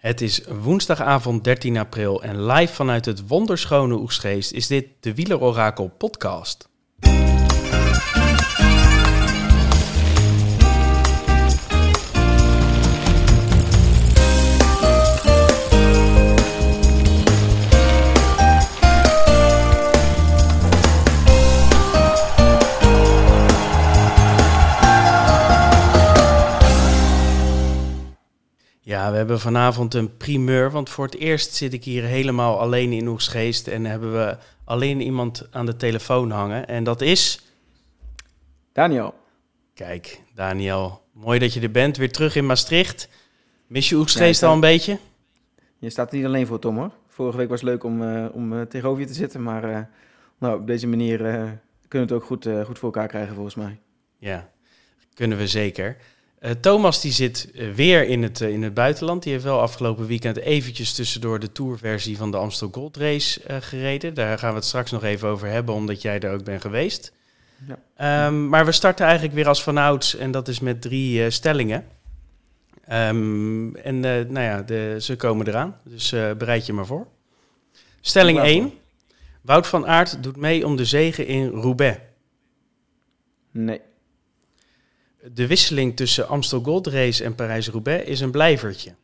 Het is woensdagavond 13 april en live vanuit het wonderschone Oegstgeest is dit de Wielerorakel podcast. Ja, we hebben vanavond een primeur, want voor het eerst zit ik hier helemaal alleen in Oegsgeest en hebben we alleen iemand aan de telefoon hangen. En dat is... Daniel. Kijk, Daniel, mooi dat je er bent. Weer terug in Maastricht. Mis je Oegsgeest al een beetje? Je staat er niet alleen voor, Tom, hoor. Vorige week was het leuk om, uh, om uh, tegenover je te zitten, maar uh, nou, op deze manier kunnen we het ook goed, goed voor elkaar krijgen, volgens mij. Ja, kunnen we zeker. Uh, Thomas die zit uh, weer in het, uh, in het buitenland. Die heeft wel afgelopen weekend eventjes tussendoor de tourversie van de Amstel Gold Race gereden. Daar gaan we het straks nog even over hebben, omdat jij er ook bent geweest. Ja. Um, maar we starten eigenlijk weer als vanouds en dat is met drie stellingen. Um, en nou ja, de, ze komen eraan, dus bereid je maar voor. Stelling 1. Wout van Aert doet mee om de zegen in Roubaix. Nee. De wisseling tussen Amstel Gold Race en Parijs-Roubaix is een blijvertje.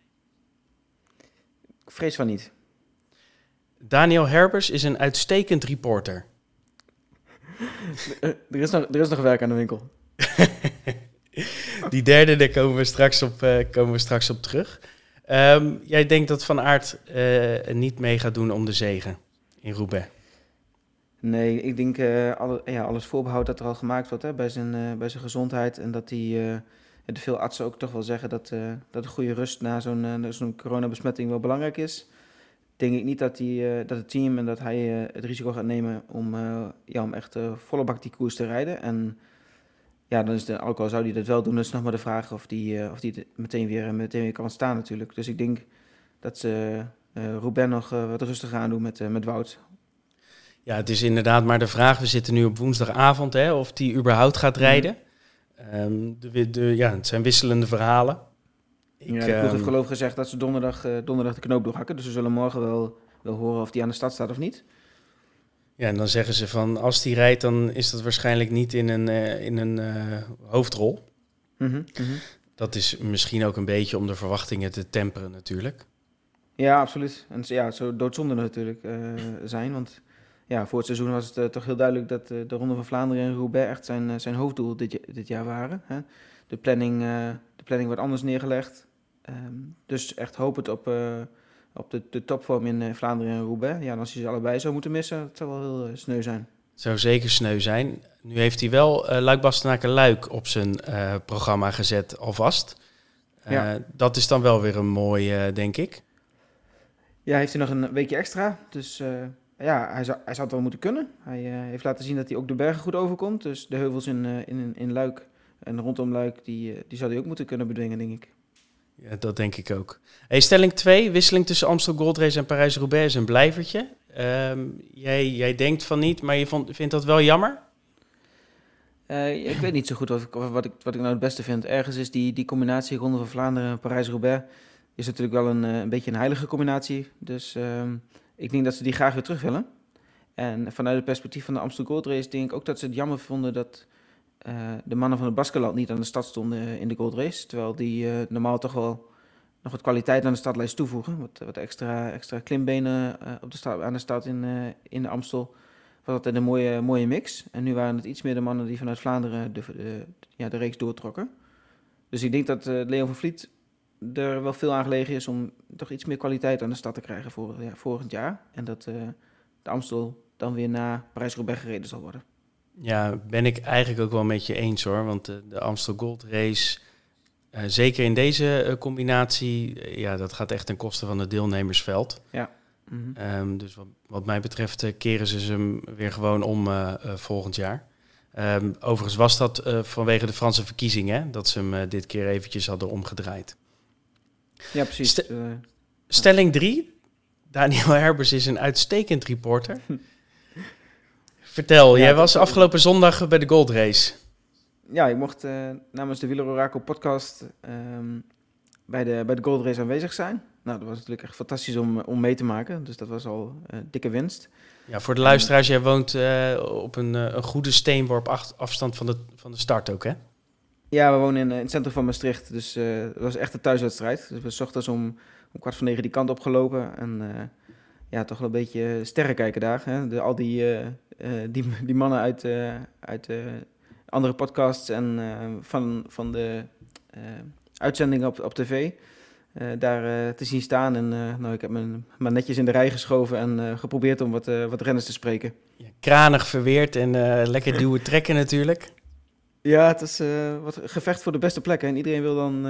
Ik vrees van niet. Daniel Herbers is een uitstekend reporter. er, is nog, er is nog werk aan de winkel. Die derde, daar komen we straks op, uh, komen we straks op terug. Um, jij denkt dat Van Aert uh, niet mee gaat doen om de zegen in Roubaix? Nee, ik denk uh, ja, alles voorbehoud dat er al gemaakt wordt hè, bij, zijn, uh, bij zijn gezondheid. En dat die, uh, de veel artsen ook toch wel zeggen dat, dat een goede rust na zo'n zo'n coronabesmetting wel belangrijk is. Denk ik niet dat, die, dat het team en dat hij het risico gaat nemen om, ja, om echt volle bak die koers te rijden. En ja, dan is de, ook al zou hij dat wel doen, is nog maar de vraag of die, of die meteen, weer, meteen weer kan staan natuurlijk. Dus ik denk dat ze Ruben nog wat rustiger aan doen met, met Wout. Ja, het is inderdaad maar de vraag. We zitten nu op woensdagavond, hè, of die überhaupt gaat rijden. Mm. de, de, ja, het zijn wisselende verhalen. Ik, ja, de ploeg um, heeft geloof gezegd dat ze donderdag, uh, donderdag de knoop doorhakken. Dus we zullen morgen wel, wel horen of die aan de stad staat of niet. Ja, en dan zeggen ze van als die rijdt, dan is dat waarschijnlijk niet in een, uh, in een uh, hoofdrol. Mm -hmm, mm -hmm. Dat is misschien ook een beetje om de verwachtingen te temperen natuurlijk. Ja, absoluut. En ja, zou doodzonde natuurlijk zijn, want ja, voor het seizoen was het uh, toch heel duidelijk dat uh, de Ronde van Vlaanderen en Roubaix echt zijn, uh, zijn hoofddoel dit, dit jaar waren. Hè. De, planning, de planning wordt anders neergelegd. Um, dus echt hopend op, op de, de topvorm in Vlaanderen en Roubaix. Ja, en als hij ze allebei zou moeten missen, dat zou wel heel sneu zijn. Zou zeker sneu zijn. Nu heeft hij wel uh, Luik Bastenaken Luik op zijn programma gezet alvast. Ja. Dat is dan wel weer een mooi, denk ik. Ja, heeft hij nog een weekje extra. Dus ja, hij zou, hij zou het wel moeten kunnen. Hij uh, heeft laten zien dat hij ook de bergen goed overkomt. Dus de heuvels in, uh, in, in Luik en rondom Luik, die, uh, die zou hij ook moeten kunnen bedwingen, denk ik. Ja, dat denk ik ook. Hey, stelling 2, wisseling tussen Amstel Gold Race en Parijs-Roubaix is een blijvertje. Um, jij, jij denkt van niet, maar je vond, vindt dat wel jammer? ik weet niet zo goed wat ik, wat, ik, wat ik nou het beste vind. Ergens is die, die combinatie Ronde van Vlaanderen en Parijs-Roubaix... is natuurlijk wel een, een beetje een heilige combinatie. Dus... Um, ik denk dat ze die graag weer terug willen. En vanuit het perspectief van de Amsterdam Gold Race denk ik ook dat ze het jammer vonden dat uh, de mannen van het Baskeland niet aan de stad stonden in de Gold Race. Terwijl die uh, normaal toch wel nog wat kwaliteit aan de stadlijst toevoegen. Wat, wat extra, extra klimbenen op de aan de stad in, in de Amstel. Was altijd een mooie, mooie mix. En nu waren het iets meer de mannen die vanuit Vlaanderen de, ja, de reeks doortrokken. Dus ik denk dat Leon van Vliet er wel veel aan gelegen is om toch iets meer kwaliteit aan de stad te krijgen voor ja, volgend jaar. En dat uh, de Amstel dan weer na Parijs-Roubaix gereden zal worden. Ja, ben ik eigenlijk ook wel met je eens hoor. Want de, de Amstel Gold Race, uh, zeker in deze uh, combinatie, ja, dat gaat echt ten koste van het deelnemersveld. Ja. Mm -hmm. um, dus wat, wat, mij betreft keren ze hem weer gewoon om volgend jaar. Um, overigens was dat vanwege de Franse verkiezingen, dat ze hem dit keer eventjes hadden omgedraaid. Ja, precies. St uh, stelling 3. Daniel Herbers is een uitstekend reporter. Vertel, ja, jij was afgelopen zondag bij de Gold Race. Ja, ik mocht uh, namens de Wieler Orakel podcast um, bij, de, bij de Gold Race aanwezig zijn. nou, dat was natuurlijk echt fantastisch om, om mee te maken. Dus dat was al dikke winst. Ja, voor de luisteraars, jij woont op een, een goede steenworp afstand van de, van de start ook, hè? Ja, we wonen in, in het centrum van Maastricht. Dus het was echt een thuiswedstrijd. Dus we s ochtends om, om kwart voor negen die kant opgelopen. En ja, toch wel een beetje sterren kijken daar. Hè? Al die, die, die mannen uit, uit andere podcasts en van, van de uitzendingen op, op tv. Daar te zien staan. En nou, ik heb maar netjes in de rij geschoven en geprobeerd om wat, wat renners te spreken. Kranig verweerd en lekker duwen trekken natuurlijk. Ja, het is wat gevecht voor de beste plekken. En iedereen wil dan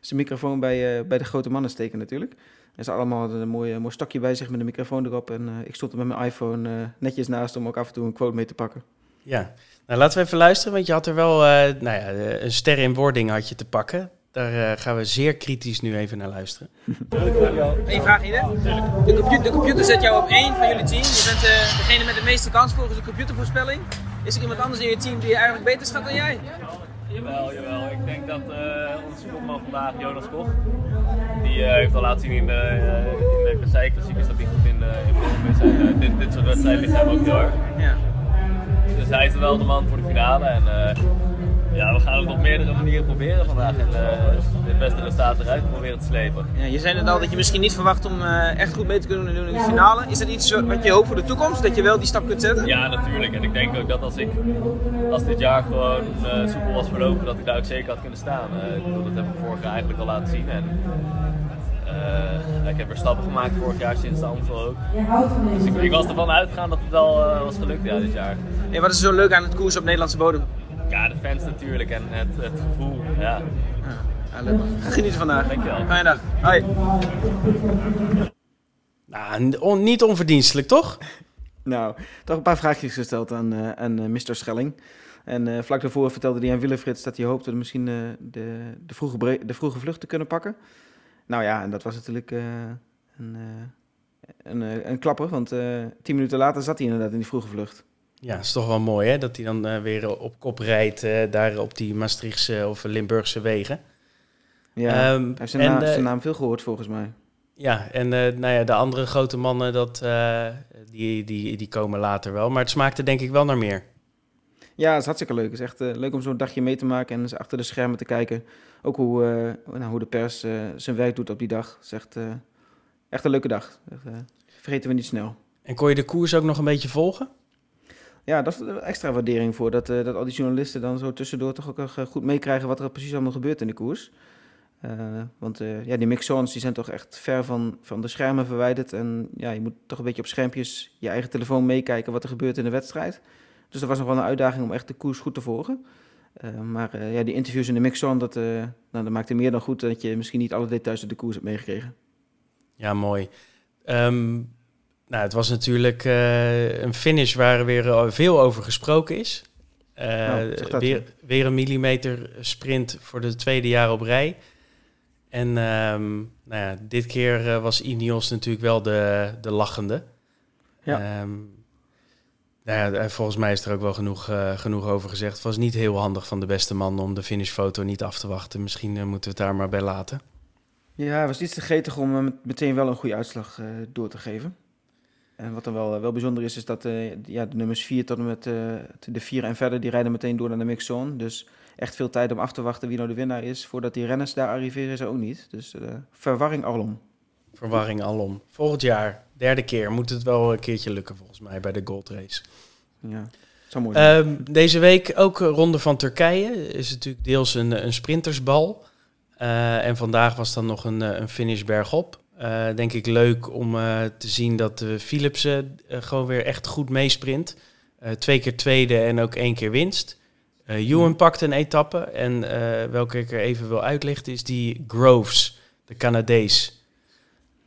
zijn microfoon bij, bij de grote mannen steken natuurlijk. En ze allemaal een mooi, mooi stokje bij zich met een microfoon erop. En ik stond er met mijn iPhone netjes naast om ook af en toe een quote mee te pakken. Ja, nou laten we even luisteren, want je had er wel nou ja, een ster in wording had je te pakken. Daar uh, gaan we zeer kritisch nu even naar luisteren. Eén vraag, Ide. De computer, de computer zet jou op één van jullie team. Je bent uh, degene met de meeste kans volgens de computervoorspelling. Is er iemand anders in je team die je eigenlijk beter schat dan jij? Jawel, jawel. Ik denk dat uh, onze kopman vandaag, Jonas Koch, die heeft al laten zien in de, in de dat hij goed in, in vorm is. En dit, dit soort wedstrijden ligt hem ook heel erg. Ja. Dus hij is wel de man voor de finale. En, ja, we gaan het op meerdere manieren proberen vandaag en uh, het beste resultaat eruit proberen te slepen. Ja, je zei net al dat je misschien niet verwacht om uh, echt goed mee te kunnen doen in de finale. Is dat iets wat je hoopt voor de toekomst, dat je wel die stap kunt zetten? Ja, natuurlijk. En ik denk ook dat als, ik, als dit jaar gewoon uh, soepel was verlopen, dat ik daar ook zeker had kunnen staan. ik bedoel, dat heb ik vorig jaar eigenlijk al laten zien. En, ik heb er stappen gemaakt vorig jaar sinds de Amstel ook. Dus ik, ik, was ervan uitgegaan dat het wel was gelukt ja, dit jaar. En wat is zo leuk aan het koers op Nederlandse bodem? Ja, de fans natuurlijk en het, het gevoel. Ja. Ja, leuk. Geniet vandaag. Dankjewel. Fijne dag. Hoi. Nou, on, niet onverdienstelijk, toch? Nou, toch een paar vraagjes gesteld aan, uh, aan uh, Mr. Schelling. En uh, vlak daarvoor vertelde hij aan Willefrits dat hij hoopte misschien de, de, vroege de vroege vlucht te kunnen pakken. Nou ja, en dat was natuurlijk een, een, een klapper, want tien minuten later zat hij inderdaad in die vroege vlucht. Ja, is toch wel mooi hè, dat hij dan uh, weer op kop rijdt uh, daar op die Maastrichtse of Limburgse wegen. Ja, um, hij heeft zijn, en, naam, zijn naam veel gehoord volgens mij. Ja, en uh, nou ja, de andere grote mannen, dat, die, die, die komen later wel. Maar het smaakte denk ik wel naar meer. Ja, het is hartstikke leuk. Het is echt leuk om zo'n dagje mee te maken en eens achter de schermen te kijken. Ook hoe, nou, hoe de pers zijn werk doet op die dag. Het is echt, echt een leuke dag. vergeten we niet snel. En kon je de koers ook nog een beetje volgen? Ja, dat is extra waardering voor. Dat, uh, dat al die journalisten dan zo tussendoor toch ook uh, goed meekrijgen wat er precies allemaal gebeurt in de koers. Uh, want ja, die mixons die zijn toch echt ver van, van de schermen verwijderd. En ja, je moet toch een beetje op schermpjes je eigen telefoon meekijken wat er gebeurt in de wedstrijd. Dus dat was nog wel een uitdaging om echt de koers goed te volgen. maar ja, die interviews in de mixon, dat, nou, dat maakte meer dan goed dat je misschien niet alle details uit de koers hebt meegekregen. Ja, mooi. Um, nou, het was natuurlijk uh, een finish waar weer veel over gesproken is. Uh, nou, weer, weer, een millimeter sprint voor de tweede jaar op rij. En um, nou ja, dit keer uh, was Ineos natuurlijk wel de, de lachende. Ja. Um, nou ja, volgens mij is er ook wel genoeg, genoeg over gezegd. Het was niet heel handig van de beste man om de finishfoto niet af te wachten. Misschien moeten we het daar maar bij laten. Ja, het was iets te getig om meteen wel een goede uitslag door te geven. En wat dan wel, wel bijzonder is, is dat uh, ja, de nummers 4 tot en met uh, de 4 en verder, die rijden meteen door naar de mixzone. Dus echt veel tijd om af te wachten wie nou de winnaar is. Voordat die renners daar arriveren, is er ook niet. Dus uh, verwarring alom. Verwarring alom. Volgend jaar, derde keer, moet het wel een keertje lukken volgens mij bij de Gold Race. Ja, zo mooi. Um, deze week ook Ronde van Turkije. Is natuurlijk deels een, een sprintersbal. en vandaag was dan nog een, een finish bergop. Uh, denk ik leuk om uh, te zien dat de Philipsen uh, gewoon weer echt goed meesprint. twee keer tweede en ook één keer winst. Ewan mm. pakt een etappe en welke ik er even wil uitlichten is die Groves, de Canadees.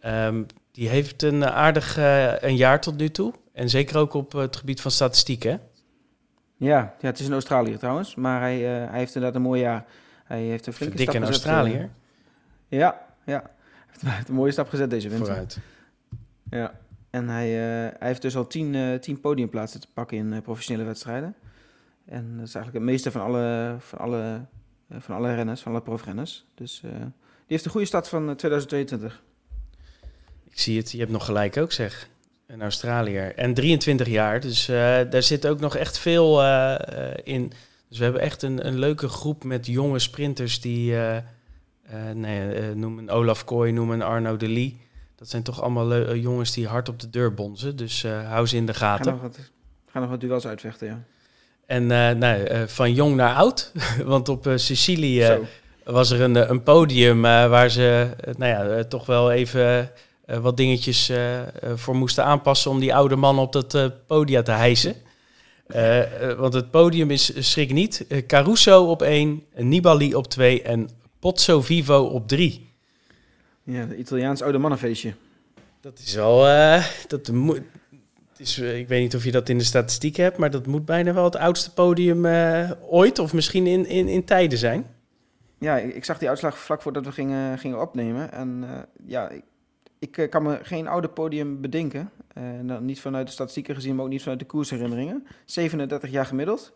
Um, die heeft een aardig een jaar tot nu toe. En zeker ook op het gebied van statistiek, hè? Ja, ja het is in Australië trouwens. Maar hij, hij heeft inderdaad een mooi jaar. Hij heeft een flinke stap in Australië. ja, ja heeft een mooie stap gezet deze winter. Vooruit. Ja, en hij, uh, hij heeft dus al tien, uh, tien podiumplaatsen te pakken in uh, professionele wedstrijden. En dat is eigenlijk het meeste van alle, van alle, van alle renners, van alle profrenners. Dus die heeft een goede start van 2022. Ik zie het, je hebt nog gelijk ook zeg. Een Australiër. En 23 jaar, dus eh, daar zit ook nog echt veel eh, eh, in. Dus we hebben echt een, een leuke groep met jonge sprinters die... eh, eh, nee, eh, noem een Olaf Kooi, noem een Arno de Lee. Dat zijn toch allemaal eh, jongens die hard op de deur bonzen. Dus hou ze in de Ga gaten. nog wat, ga nog wat duels uitvechten, ja. En nou, van jong naar oud. Want op Sicilië Zo. was er een, een podium waar ze nou ja, toch wel even wat dingetjes voor moesten aanpassen om die oude man op dat podium te hijsen. Want het podium is, schrik niet, Caruso op één, Nibali op twee en Pozzo Vivo op drie. Ja, de Italiaans oude mannenfeestje. Dat is wel, eh, dat moet, het is, eh, ik weet niet of je dat in de statistiek hebt, maar dat moet bijna wel het oudste podium eh, ooit of misschien in, in, in tijden zijn. Ja, ik, ik zag die uitslag vlak voordat we gingen, gingen opnemen. En ja, ik, ik kan me geen oude podium bedenken. Nou, niet vanuit de statistieken gezien, maar ook niet vanuit de koersherinneringen. 37 jaar gemiddeld.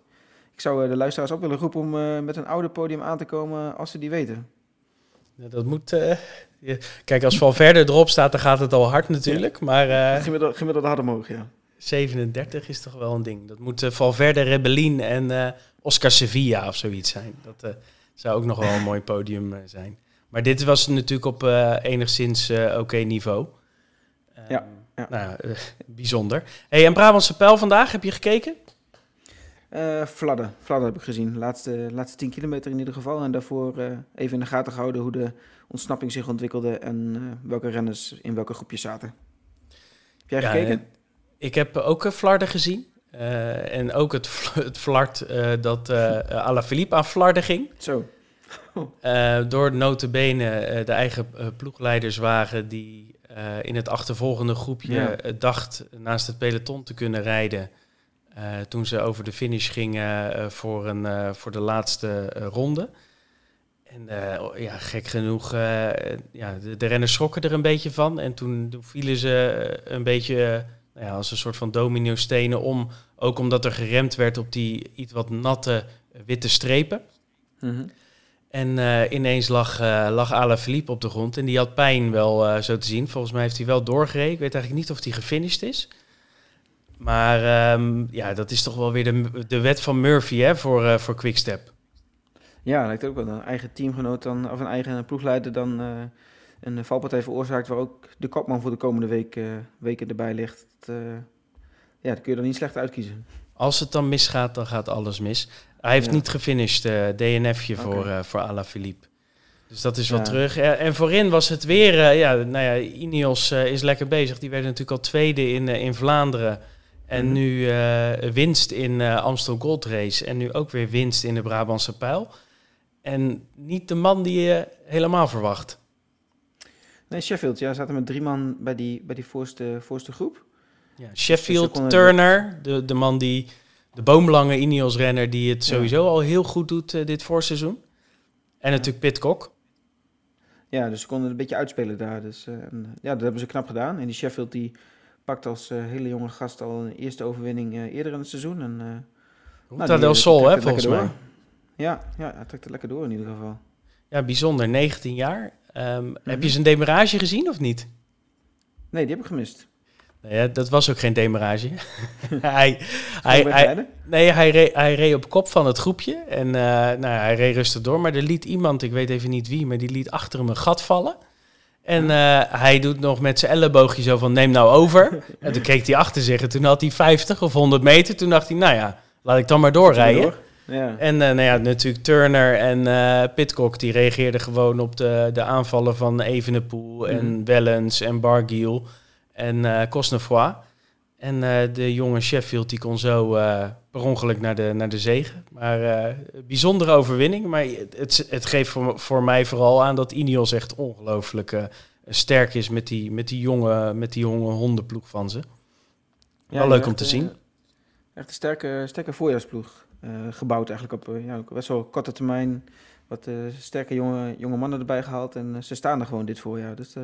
Ik zou eh, de luisteraars ook willen roepen om eh, met een oude podium aan te komen als ze die weten. Ja, Dat moet. eh, je- kijk, als Valverde erop staat, dan gaat het al hard natuurlijk. Maar eh, Gemiddeld, gemiddeld hard omhoog, ja. 37 is toch wel een ding. Dat moet Valverde, Rebellin en Oscar Sevilla of zoiets zijn. Dat zou ook nog wel een mooi podium zijn. Maar dit was natuurlijk op enigszins oké niveau. Ehm, Ja, ja. Nou, ja, eh, bijzonder. Hey, en Brabantse Pijl vandaag, heb je gekeken? Eh Vladden. Vladden heb ik gezien. Laatste, laatste 10 kilometer in ieder geval. En daarvoor eh, even in de gaten gehouden hoe de ontsnapping zich ontwikkelde en eh, welke renners in welke groepjes zaten. Heb jij Ja, gekeken? ik heb ook Flarden gezien. En ook het, fl- het flart eh, dat eh Alaphilippe aan Flarden ging. Zo. Door notabene eh de eigen ploegleiderswagen die in het achtervolgende groepje Ja. dacht naast het peloton te kunnen rijden. Eh, toen ze over de finish gingen eh, voor, een, eh, voor de laatste ronde. En ja, gek genoeg, ja, de, de renners schrokken er een beetje van. En toen, vielen ze een beetje nou ja, als een soort van domino-stenen om. Ook omdat er geremd werd op die iets wat natte witte strepen. Mhm. En ineens lag, eh lag Alaphilippe op de grond. En die had pijn wel zo te zien. Volgens mij heeft hij wel doorgereden. Ik weet eigenlijk niet of hij gefinished is. Maar ehm, ja, dat is toch wel weer de, de wet van Murphy hè, voor, eh voor Quickstep. Ja, lijkt ook wel een eigen teamgenoot dan, of een eigen ploegleider dan eh, een valpartij veroorzaakt waar ook de kopman voor de komende week, eh, weken erbij ligt. Dat, ja, dat kun je dan niet slecht uitkiezen. Als het dan misgaat, dan gaat alles mis. Hij heeft Ja. niet gefinished, DNF'je Oké. voor, voor Alaphilippe. Dus dat is wel Ja. terug. En voorin was het weer, ja, nou ja, Ineos is lekker bezig. Die werden natuurlijk al tweede in, in Vlaanderen. En Mhm. nu eh, winst in eh Amstel Gold Race. En nu ook weer winst in de Brabantse Pijl. En niet de man die je helemaal verwacht. Nee, Sheffield, ja, zaten met drie man bij die, bij die voorste, voorste groep. Ja, Sheffield, seconden- Turner, de, de man die, de boomlange Ineos-renner die het Ja. sowieso al heel goed doet eh, dit voorseizoen. En natuurlijk Pitcock. Ja, dus ze konden het een beetje uitspelen daar. Dus ja, dat hebben ze knap gedaan. En die Sheffield die pakt als eh, hele jonge gast al een eerste overwinning eh, eerder in het seizoen. En, eh, nou, Ruta del eh, Sol, hè, volgens mij. Ja, ja, hij trekt het lekker door in ieder geval. Ja, bijzonder. 19 jaar. Ehm, Mhm. Heb je zijn demarage gezien of niet? Nee, die heb ik gemist. Ja, dat was ook geen demarage. hij, Hij, hij, nee, hij, reed, hij reed op kop van het groepje. En nou, hij reed rustig door. Maar er liet iemand, ik weet even niet wie, maar die liet achter hem een gat vallen. En eh, hij doet nog met zijn elleboogje zo van neem nou over. en toen keek hij achter zich en toen had hij 50 of 100 meter. Toen dacht hij, nou ja, laat ik dan maar doorrijden. Door? Ja. En eh, nou ja, natuurlijk Turner en eh Pitcock die reageerden gewoon op de, de aanvallen van Evenepoel en Mhm. Wellens en Bargiel en Cosnefroid. En eh, de jonge Sheffield die kon zo eh, per ongeluk naar de, naar de zegen. Maar eh, bijzondere overwinning. Maar het, het, geeft voor, voor mij vooral aan dat Ineos echt ongelooflijk sterk is met die, met, die jonge, met die jonge hondenploeg van ze. Wel leuk echt, om te zien. Echt een sterke, sterke voorjaarsploeg. gebouwd eigenlijk op ja, best wel korte termijn. Wat sterke jonge, jonge mannen erbij gehaald. En ze staan er gewoon dit voorjaar. Dus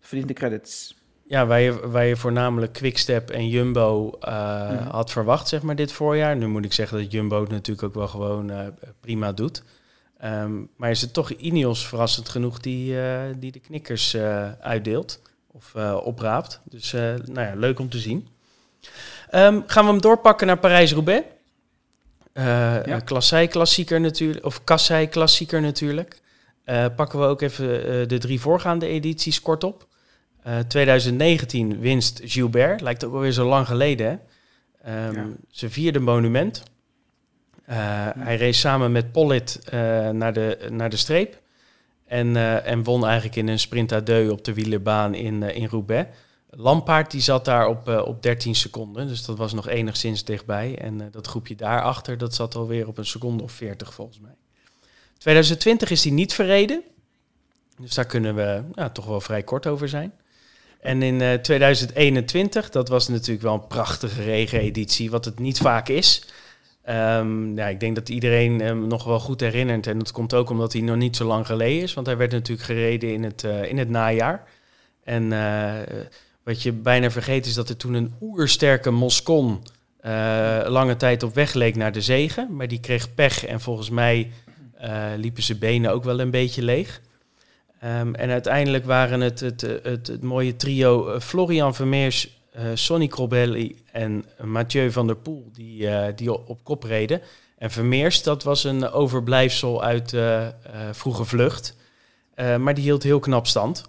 verdient de credits. Ja, waar je, waar je voornamelijk Quickstep en Jumbo eh, Mhm. had verwacht, zeg maar, dit voorjaar. Nu moet ik zeggen dat Jumbo het natuurlijk ook wel gewoon eh, prima doet. Ehm, maar is het toch Ineos verrassend genoeg die, eh, die de knikkers uitdeelt? of opraapt. Dus nou ja, leuk om te zien. Ehm, gaan we hem doorpakken naar Parijs-Roubaix? Ja. Klassei klassieker natuurlijk, of Kassei klassieker natuurlijk. Pakken we ook even de drie voorgaande edities kort op. Eh, 2019 winst Gilbert, lijkt ook alweer zo lang geleden hè. Ehm, Ja. Zijn vierde monument. Eh, Hij race samen met Pollitt eh, naar, de, naar de streep. En, eh, en won eigenlijk in een sprint à deux op de wielerbaan in, eh, in Roubaix. Lampaard die zat daar op, eh, op 13 seconden, dus dat was nog enigszins dichtbij. En eh, dat groepje daarachter, dat zat alweer op een seconde of 40 volgens mij. 2020 is hij niet verreden, dus daar kunnen we ja, toch wel vrij kort over zijn. En in eh, 2021, dat was natuurlijk wel een prachtige regeneditie, wat het niet vaak is. Ehm, ja, ik denk dat iedereen hem nog wel goed herinnert. En dat komt ook omdat hij nog niet zo lang geleden is. Want hij werd natuurlijk gereden in het, eh, in het najaar. En eh, wat je bijna vergeet is dat er toen een oersterke Moscon eh, lange tijd op weg leek naar de zegen. Maar die kreeg pech en volgens mij eh, liepen zijn benen ook wel een beetje leeg. Ehm, en uiteindelijk waren het het, het, het, het mooie trio eh, Florian Vermeers, eh, Sonny Colbrelli en Mathieu van der Poel die, eh, die op op kop reden. En Vermeers, dat was een overblijfsel uit eh, eh, vroege vlucht. Eh, maar die hield heel knap stand.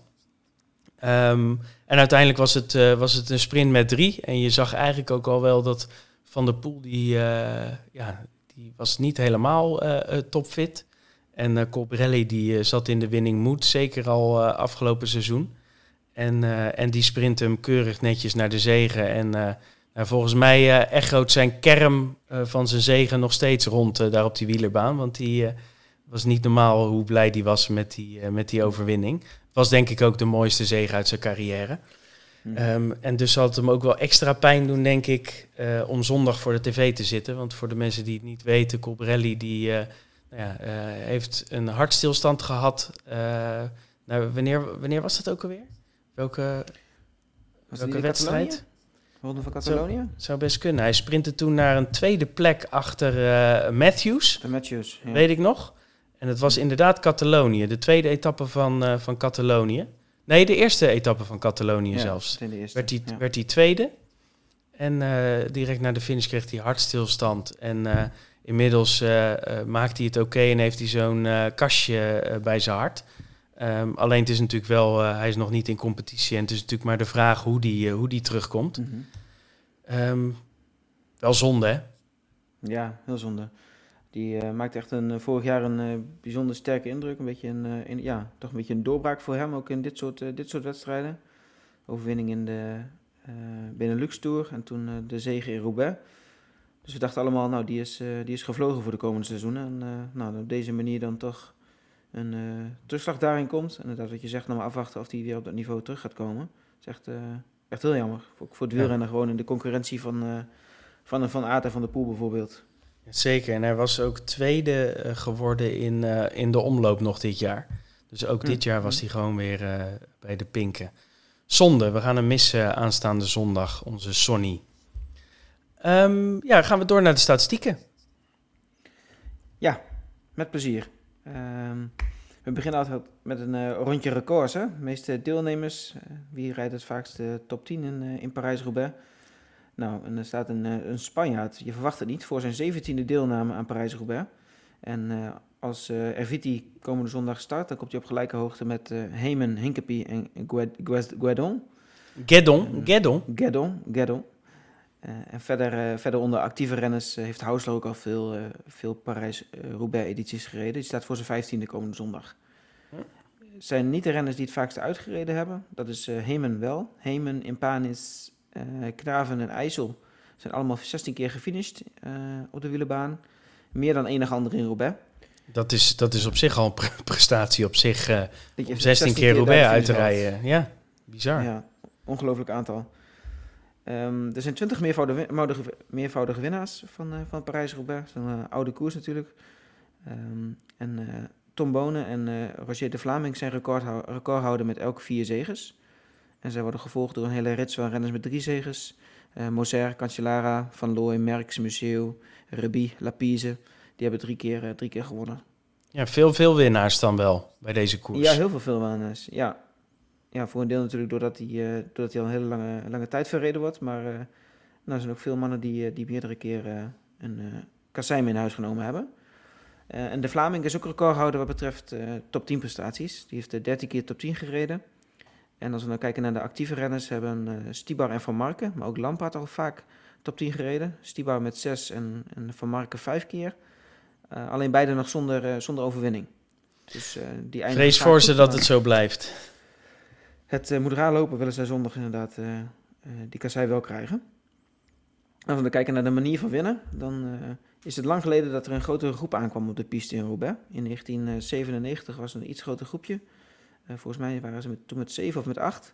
Ehm, en uiteindelijk was het, eh, was het een sprint met drie. En je zag eigenlijk ook al wel dat Van der Poel, die, eh, ja, die was niet helemaal eh, eh, topfit. En eh Colbrelli die eh, zat in de winning mood, zeker al eh, afgelopen seizoen. En, en die sprint hem keurig netjes naar de zegen. En nou, volgens mij echoot zijn kerm van zijn zegen nog steeds rond daar op die wielerbaan. Want die was niet normaal hoe blij die was met die, met die overwinning. Het was denk ik ook de mooiste zege uit zijn carrière. Hm. Ehm, en dus zal het hem ook wel extra pijn doen, denk ik, om zondag voor de tv te zitten. Want voor de mensen die het niet weten, Colbrelli die, nou ja, eh, heeft een hartstilstand gehad. eh, nou, wanneer, wanneer was dat ook alweer? Welke welke wedstrijd? Ronde van Catalonië? zou best kunnen. Hij sprintte toen naar een tweede plek achter eh, Matthews, De Matthews. Ja. weet ik nog. En het was inderdaad Catalonië, de tweede etappe van, van Catalonië. Nee, de eerste etappe van Catalonië Ja, zelfs. eerste. werd hij, ja. werd hij tweede. En direct na de finish kreeg hij hartstilstand. En inmiddels eh, eh, maakt hij het oké en heeft hij zo'n eh, kastje bij zijn hart. Ehm, alleen het is natuurlijk wel, hij is nog niet in competitie. En het is natuurlijk maar de vraag hoe die, hoe die terugkomt. Mhm. Ehm, wel zonde, hè? Ja, heel zonde. Die eh, maakte echt een, vorig jaar een bijzonder sterke indruk. Een beetje een, in, ja, toch een beetje een doorbraak voor hem, ook in dit soort, dit soort wedstrijden. Overwinning in de Benelux Tour en toen de zege in Roubaix. Dus we dachten allemaal, nou, die is, eh, die is gevlogen voor de komende seizoenen. En eh, nou, op deze manier dan toch een eh, terugslag daarin komt. En inderdaad, wat je zegt, nou maar afwachten of hij weer op dat niveau terug gaat komen. Het is echt, echt heel jammer. Ook voor het Ja. wielrennen gewoon in de concurrentie van, van Van Aert en Van de Poel bijvoorbeeld. Zeker. En hij was ook tweede geworden in, in de omloop nog dit jaar. Dus ook dit jaar was hij gewoon weer bij de pinken. Zonde, we gaan hem missen aanstaande zondag, onze Sonny. Ehm, ja, gaan we door naar de statistieken. Met plezier. Ehm, we beginnen altijd met een eh, rondje records. Hè? De meeste deelnemers, eh, wie rijdt het vaakst de top 10 in, eh, in Parijs-Roubaix? Nou, en er staat een, een Spanjaard, je verwacht het niet, voor zijn 17e deelname aan Parijs-Roubaix. En als Erviti komende zondag start, dan komt hij op gelijke hoogte met Heyman, Hinkepie en Gued- Gued- Guedon. Geddon, Geddon. Guedon, Guedon. Eh, en verder, eh, verder onder actieve renners eh, heeft Hausler ook al veel, veel Parijs-Roubaix-edities gereden. Die staat voor zijn vijftiende komende zondag. Hm. Het zijn niet de renners die het vaakst uitgereden hebben. Dat is Hemen wel. Hemen, Impanis, eh Knaven en IJssel zijn allemaal 16 keer gefinished eh, op de wielerbaan. Meer dan enig ander in Roubaix. Dat is, dat is op zich al een pre- prestatie op zich. eh, om 16 keer Roubaix uit te rijden. Ja, bizar. Ja, ongelooflijk aantal. Ehm, er zijn twintig meervoudige, meervoudige, meervoudige winnaars van, eh, van Parijs-Roubaix. Dat is een eh, oude koers natuurlijk. Ehm, en eh, Tom Bonen en Roger de Vlaming zijn recordhou- recordhouder met elk vier zegens. En zij worden gevolgd door een hele rits van renners met drie zegens. Eh Moser, Cancellara, Van Looy, Merckx, Museo, Reby, Lapise. Die hebben drie keer, drie keer gewonnen. Ja, veel, veel winnaars dan wel bij deze koers. Ja, heel veel veel renners. Ja. Ja, voor een deel natuurlijk doordat hij, uh, doordat hij al een hele lange, lange tijd verreden wordt. Maar uh, nou, er zijn ook veel mannen die, die meerdere keren een uh, in huis genomen hebben. en de Vlaming is ook recordhouder wat betreft top 10 prestaties. Die heeft de 13 keer top 10 gereden. En als we dan kijken naar de actieve renners, hebben Stibar en Van Marken, maar ook Lampaard al vaak top 10 gereden. Stibar met 6 en, en Van Marken 5 keer. alleen beide nog zonder, zonder overwinning. Dus, die Vrees voor ze dat het zo blijft het uh, moet raar lopen, willen zij zondag inderdaad uh, die kassei wel krijgen. Als we kijken naar de manier van winnen, dan is het lang geleden dat er een grotere groep aankwam op de piste in Roubaix. In 1997 was er een iets groter groepje. volgens mij waren ze met, toen met 7 of met 8.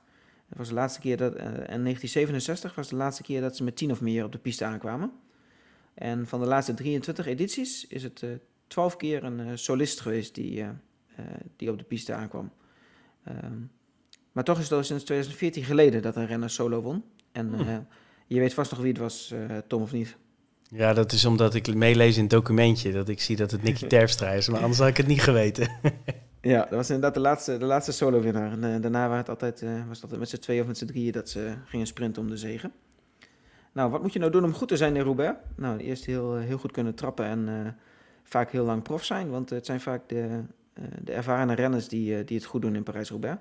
Dat was de laatste keer dat, en 1967 was de laatste keer dat ze met 10 of meer op de piste aankwamen. En van de laatste 23 edities is het 12 keer een solist geweest die, die op de piste aankwam. Ehm, maar toch is het al sinds 2014 geleden dat een renner solo won. En hm. uh, je weet vast nog wie het was, uh, Tom, of niet? Ja, dat is omdat ik meelees in het documentje. Dat ik zie dat het Nicky Terpstra is. Maar anders had ik het niet geweten. ja, dat was inderdaad de laatste, de laatste solo-winnaar. En uh, daarna was het altijd, was het altijd met z'n twee of met z'n drieën dat ze gingen sprinten om de zegen. Nou, wat moet je nou doen om goed te zijn in Roubaix? Nou, eerst heel, heel goed kunnen trappen en vaak heel lang prof zijn. Want het zijn vaak de, de ervaren renners die, die het goed doen in Parijs-Roubaix.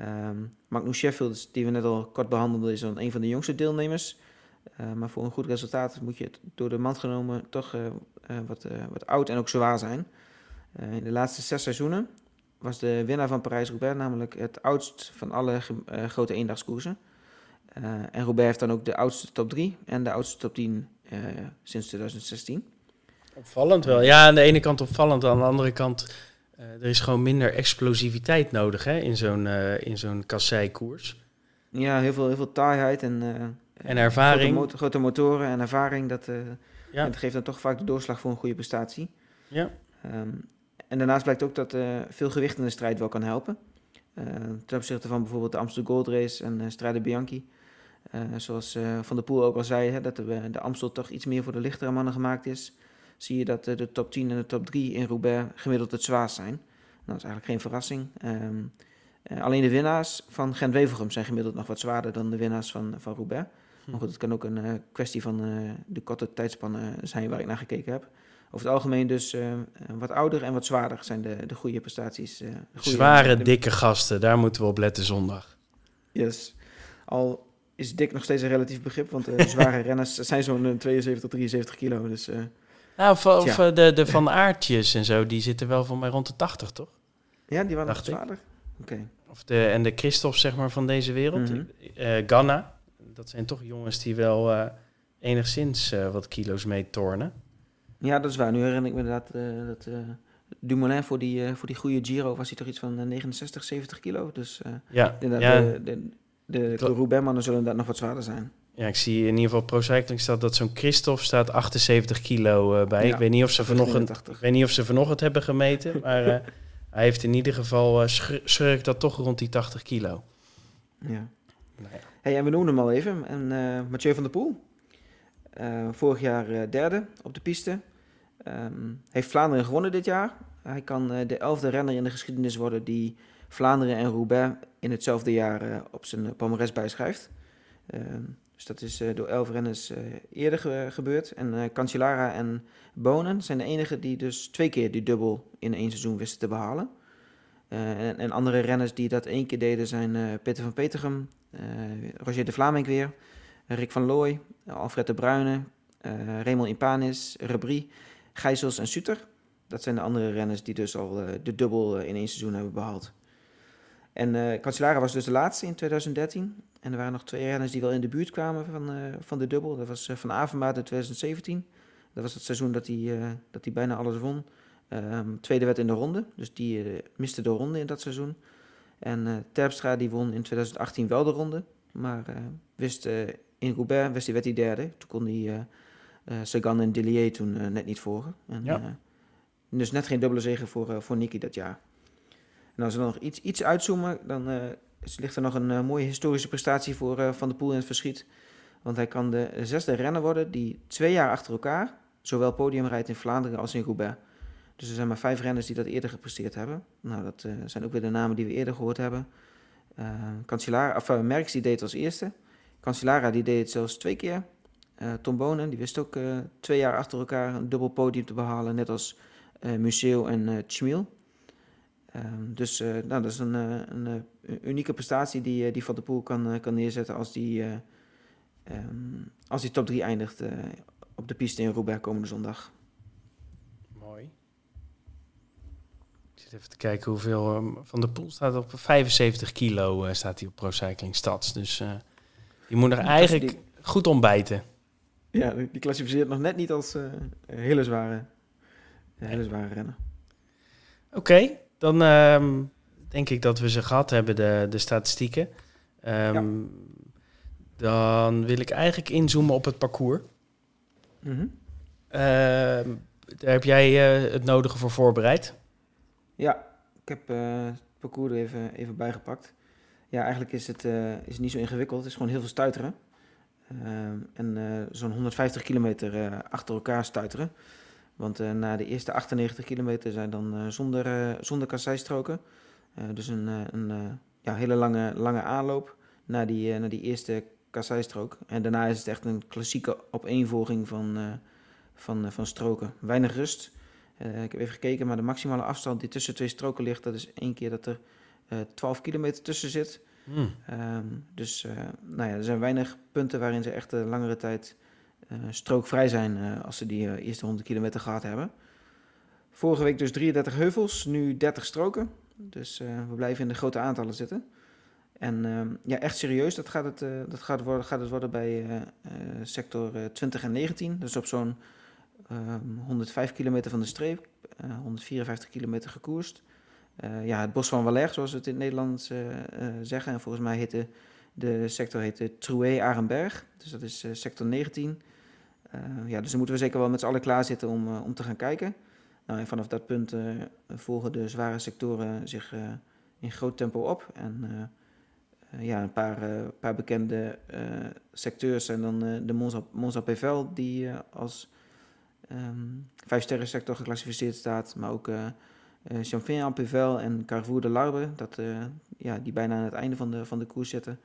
Um, Magnus Sheffield, die we net al kort behandelden, is dan een van de jongste deelnemers. Uh, maar voor een goed resultaat moet je door de mand genomen toch uh, uh, wat, wat oud en ook zwaar zijn. in de laatste zes seizoenen was de winnaar van Parijs-Roubaix namelijk het oudst van alle grote eendagskoersen. en Roubaix heeft dan ook de oudste top 3 en de oudste top 10 sinds 2016. Opvallend wel. Ja, aan de ene kant opvallend, aan de andere kant uh, er is gewoon minder explosiviteit nodig hè, in zo'n uh, in zo'n kasseikoers. Ja, heel veel, heel veel taaiheid en, uh, en ervaring. Grote, motor, grote, motoren en ervaring. Dat, ja. dat geeft dan toch vaak de doorslag voor een goede prestatie. Ja. Um, en daarnaast blijkt ook dat veel gewicht in de strijd wel kan helpen. ten opzichte van bijvoorbeeld de Amstel Gold Race en Strade Bianchi. zoals Van der Poel ook al zei, hè, dat de, de Amstel toch iets meer voor de lichtere mannen gemaakt is zie je dat de top 10 en de top 3 in Roubaix gemiddeld het zwaarst zijn. Nou, dat is eigenlijk geen verrassing. Um, uh, alleen de winnaars van Gent-Wevelgem zijn gemiddeld nog wat zwaarder dan de winnaars van, van Roubaix. Hm. Maar goed, het kan ook een uh, kwestie van uh, de korte tijdspannen zijn waar ik naar gekeken heb. Over het algemeen dus wat ouder en wat zwaarder zijn de, de goede prestaties. De goede Zware, dikke gasten, daar moeten we op letten zondag. Yes. Al is dik nog steeds een relatief begrip, want zware renners zijn zo'n 72, 73 kilo. Dus nou, of, of eh, de, de Van Aartjes en zo, die zitten wel voor mij rond de 80, toch? Ja, die waren nog zwaarder. Oké. Of de, en de Christophe, zeg maar, van deze wereld. Mm Ganna, dat zijn toch jongens die wel uh, enigszins uh, wat kilo's mee tornen. Ja, dat is waar. Nu herinner ik me inderdaad dat Dumoulin voor die, voor die goede Giro was hij toch iets van 69, 70 kilo. Dus ja, ja. de, de, de, de zullen inderdaad nog wat zwaarder zijn. Ja, ik zie in ieder geval Pro Cycling staat dat zo'n Christophe staat 78 kilo uh, bij. ik weet niet of ze vanochtend, ik weet niet of ze vanochtend hebben gemeten, maar uh, hij heeft in ieder geval uh, schurk dat toch rond die 80 kilo. Ja. Nou ja. Hey, en we noemen hem al even. En Mathieu van der Poel, vorig jaar derde op de piste, um, heeft Vlaanderen gewonnen dit jaar. Hij kan de elfde renner in de geschiedenis worden die Vlaanderen en Roubaix in hetzelfde jaar op zijn palmarès bijschrijft. Ehm, dus dat is uh, door elf renners uh, eerder ge gebeurd. En uh, Cancellara en Bonen zijn de enigen die dus twee keer die dubbel in één seizoen wisten te behalen. En, en, andere renners die dat één keer deden zijn Peter van Petergem, Roger de Vlaming weer, Rick van Looy, Alfred de Bruyne, Raymond Impanis, Rebri, Gijsels en Suter. Dat zijn de andere renners die dus al de dubbel in één seizoen hebben behaald. En uh, Cancellara was dus de laatste in 2013. En er waren nog twee renners die wel in de buurt kwamen van, uh, van de dubbel. Dat was uh, Van Avermaat in 2017. Dat was het seizoen dat hij, dat hij bijna alles won. Um, tweede werd in de ronde, dus die miste de ronde in dat seizoen. En Terpstra die won in 2018 wel de ronde. Maar wist, in Roubaix wist hij, werd hij derde. Toen kon hij Sagan en Dillier toen net niet volgen. En, ja. dus net geen dubbele zegen voor, voor Nicky dat jaar. En als we dan nog iets, iets uitzoomen, dan uh, ligt er nog een uh, mooie historische prestatie voor uh, Van der Poel in het verschiet. Want hij kan de zesde renner worden die twee jaar achter elkaar zowel podium rijdt in Vlaanderen als in Roubaix. Dus er zijn maar vijf renners die dat eerder gepresteerd hebben. Nou, dat zijn ook weer de namen die we eerder gehoord hebben. Cancellara, of, Merckx die deed het als eerste. Cancellara die deed het zelfs twee keer. Tom Bonen die wist ook twee jaar achter elkaar een dubbel podium te behalen, net als Museo en uh, Chmiel. Ehm, dus nou, dat is een, een, unieke prestatie die, die Van der Poel kan, kan neerzetten als die, um, als die top 3 eindigt op de piste in Roubaix komende zondag. Mooi. Ik zit even te kijken hoeveel um, Van de Poel staat op 75 kilo staat hij op Pro Cycling Stads. Dus die moet nog eigenlijk die, goed ontbijten. Ja, die klassificeert nog net niet als hele zware, hele zware renner. Oké, okay, dan um, denk ik dat we ze gehad hebben, de, de statistieken. Um, ja. Dan wil ik eigenlijk inzoomen op het parcours. Mm -hmm. uh, daar heb jij uh, het nodige voor voorbereid? Ja, ik heb uh, het parcours er even, even bijgepakt. Ja, eigenlijk is het, is het niet zo ingewikkeld. Het is gewoon heel veel stuiteren. Ehm, en zo'n 150 kilometer achter elkaar stuiteren. Want na de eerste 98 kilometer zijn dan zonder, zonder kasseistroken. dus een, een ja, hele lange, lange aanloop naar die, naar die eerste kasseistrook. En daarna is het echt een klassieke opeenvolging van, uh, van, uh, van stroken. Weinig rust. Uh, ik heb even gekeken, maar de maximale afstand die tussen twee stroken ligt, dat is één keer dat er 12 kilometer tussen zit. Hmm. Um, dus nou ja, er zijn weinig punten waarin ze echt langere tijd strookvrij zijn als ze die eerste 100 kilometer gehad hebben. Vorige week dus 33 heuvels, nu 30 stroken. Dus we blijven in de grote aantallen zitten. En uh, ja, echt serieus, dat gaat het, dat gaat worden, gaat het worden bij sector 20 en 19. Dus op zo'n 105 ehm, kilometer van de streep, 154 kilometer gekoerst. ja, het bos van Valère, zoals we het in het Nederlands zeggen. En volgens mij heette de sector heette Troué-Arenberg. Dus dat is sector 19. Ja, dus dan moeten we zeker wel met z'n allen klaar zitten om, om te gaan kijken. Nou, en vanaf dat punt volgen de zware sectoren zich in groot tempo op. En eh, ja, een paar, uh, paar bekende uh, secteurs zijn dan de Monza, Monza Pevel, die als um, vijf sterren sector geclassificeerd staat, maar ook Champagne en en Carrefour de Larbe, dat, ja, die bijna aan het einde van de, van de koers zitten.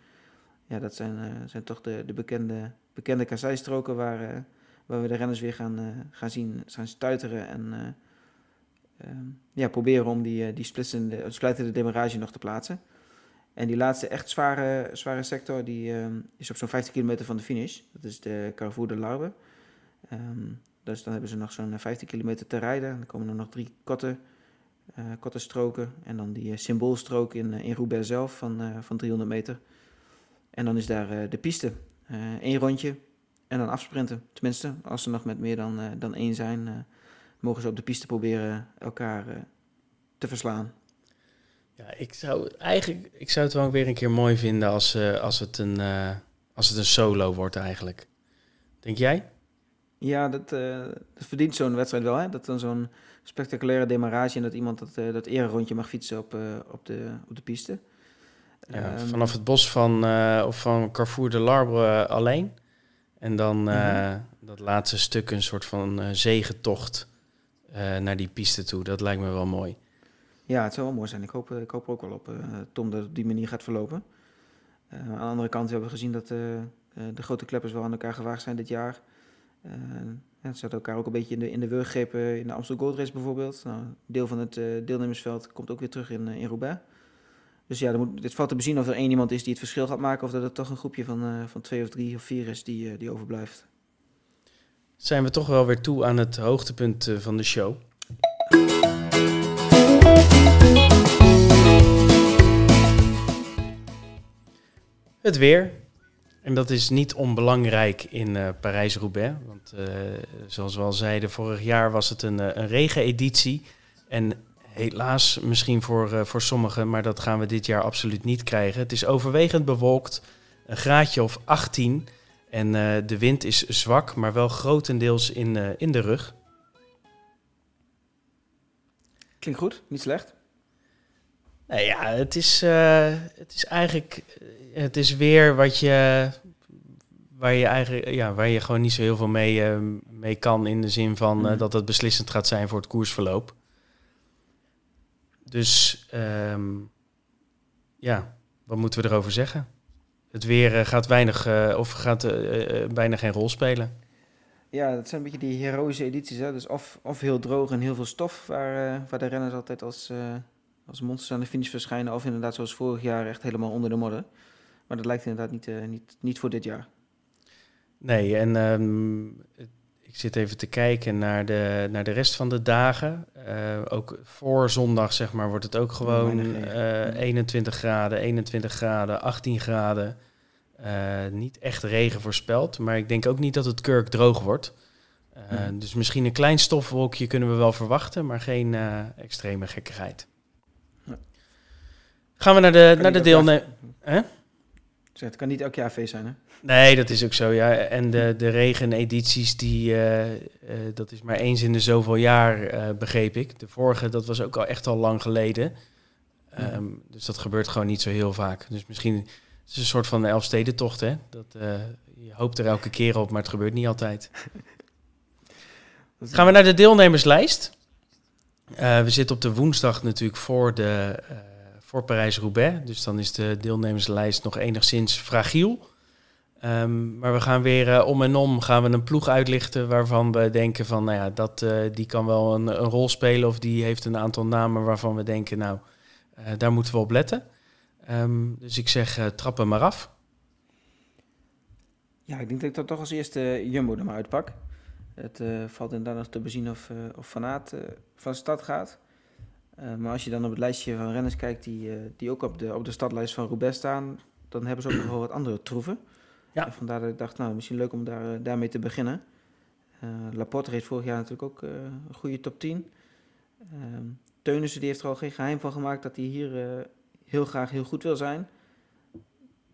Ja, dat zijn, zijn toch de, de bekende, bekende kasseistroken waar, waar we de renners weer gaan, gaan zien gaan stuiteren en um, ja, proberen om die, die splitsende, splijtende demarage nog te plaatsen. En die laatste echt zware, zware sector die, um, is op zo'n 50 kilometer van de finish. Dat is de Carrefour de Larbe. Um, dus dan hebben ze nog zo'n 15 kilometer te rijden. Dan komen er nog drie korte, uh, stroken. En dan die symboolstrook in, in Roubaix zelf van, van 300 meter. En dan is daar de piste. Eén rondje en dan afsprinten. Tenminste, als ze nog met meer dan, dan één zijn, mogen ze op de piste proberen elkaar te verslaan. Ja, ik zou eigenlijk, ik zou het wel weer een keer mooi vinden als, uh, als, het een, uh, als het een solo wordt eigenlijk. Denk jij? Ja, dat, uh, dat verdient zo'n wedstrijd wel. Hè? Dat dan zo'n spectaculaire demarage en dat iemand dat, dat rondje mag fietsen op, op, de, op de piste. Ja, um, vanaf het bos van, of van Carrefour de Larbre alleen. En dan -hmm. dat laatste stuk een soort van zegentocht naar die piste toe. Dat lijkt me wel mooi. Ja, het zou wel mooi zijn. Ik hoop, ik hoop er ook wel op, uh, Tom, dat het op die manier gaat verlopen. Uh, aan de andere kant hebben we gezien dat uh, de grote kleppers wel aan elkaar gewaagd zijn dit jaar. ja, ze hadden elkaar ook een beetje in de, in de wurg gegrepen in de Amstel Gold Race bijvoorbeeld. Nou, deel van het deelnemersveld komt ook weer terug in, in Roubaix. Dus ja, moet, dit valt te bezien of er één iemand is die het verschil gaat maken... of dat het toch een groepje van, van twee of drie of vier is die, die overblijft. Zijn we toch wel weer toe aan het hoogtepunt van de show. Het weer. En dat is niet onbelangrijk in Parijs-Roubaix. Want zoals we al zeiden, vorig jaar was het een, een regeneditie. En helaas misschien voor, voor sommigen, maar dat gaan we dit jaar absoluut niet krijgen. Het is overwegend bewolkt, een graadje of 18. En de wind is zwak, maar wel grotendeels in, in de rug. Klinkt goed, niet slecht. Nou ja, het is, het is eigenlijk het is weer wat je. Waar je, eigenlijk, ja, waar je gewoon niet zo heel veel mee, mee kan. In de zin van uh, dat het beslissend gaat zijn voor het koersverloop. Dus um, ja, wat moeten we erover zeggen? Het weer gaat weinig uh, of gaat bijna geen rol spelen. Ja, dat zijn een beetje die heroïsche edities. Hè? Dus of, of heel droog en heel veel stof, waar, waar de renners altijd als, als monsters aan de finish verschijnen. Of inderdaad zoals vorig jaar echt helemaal onder de modder. Maar dat lijkt inderdaad niet, niet, niet voor dit jaar. Nee, en um, ik zit even te kijken naar de, naar de rest van de dagen. Uh, ook voor zondag, zeg maar, wordt het ook gewoon uh, 21 graden, 21 graden, 18 graden. Uh, niet echt regen voorspeld, maar ik denk ook niet dat het kurk droog wordt. Hmm. Dus misschien een klein stofwolkje kunnen we wel verwachten, maar geen extreme gekkigheid. Gaan we naar de, naar de deelnemers. Het kan niet elk jaar feest zijn, hè? Nee, dat is ook zo, ja. En de, de regenedities, die, uh, uh, dat is maar eens in de zoveel jaar, uh, begreep ik. De vorige, dat was ook al echt al lang geleden. Um, dus dat gebeurt gewoon niet zo heel vaak. Dus misschien het is een soort van Elfstedentocht, hè. Dat, je hoopt er elke keer op, maar het gebeurt niet altijd. Gaan we naar de deelnemerslijst. we zitten op de woensdag natuurlijk voor de voor Parijs-Roubaix. Dus dan is de deelnemerslijst nog enigszins fragiel. Um, maar we gaan weer uh, om en om gaan we een ploeg uitlichten waarvan we denken van, nou ja, dat, uh, die kan wel een, rol spelen of die heeft een aantal namen waarvan we denken, nou, uh, daar moeten we op letten. Um, dus ik zeg, trap hem maar af. Ja, ik denk dat ik dat toch als eerste Jumbo er maar uitpak. Het valt inderdaad nog te bezien of, of Van Aert van stad gaat. Maar als je dan op het lijstje van renners kijkt die, die ook op de, op de stadlijst van Roubaix staan, dan hebben ze ook nog wel wat andere troeven. Ja. En vandaar dat ik dacht, nou, misschien leuk om daar, eh, daarmee te beginnen. Uh, Laporte reed vorig jaar natuurlijk ook een goede top 10. Uh, Teunissen die heeft er al geen geheim van gemaakt dat hij hier heel graag heel goed wil zijn.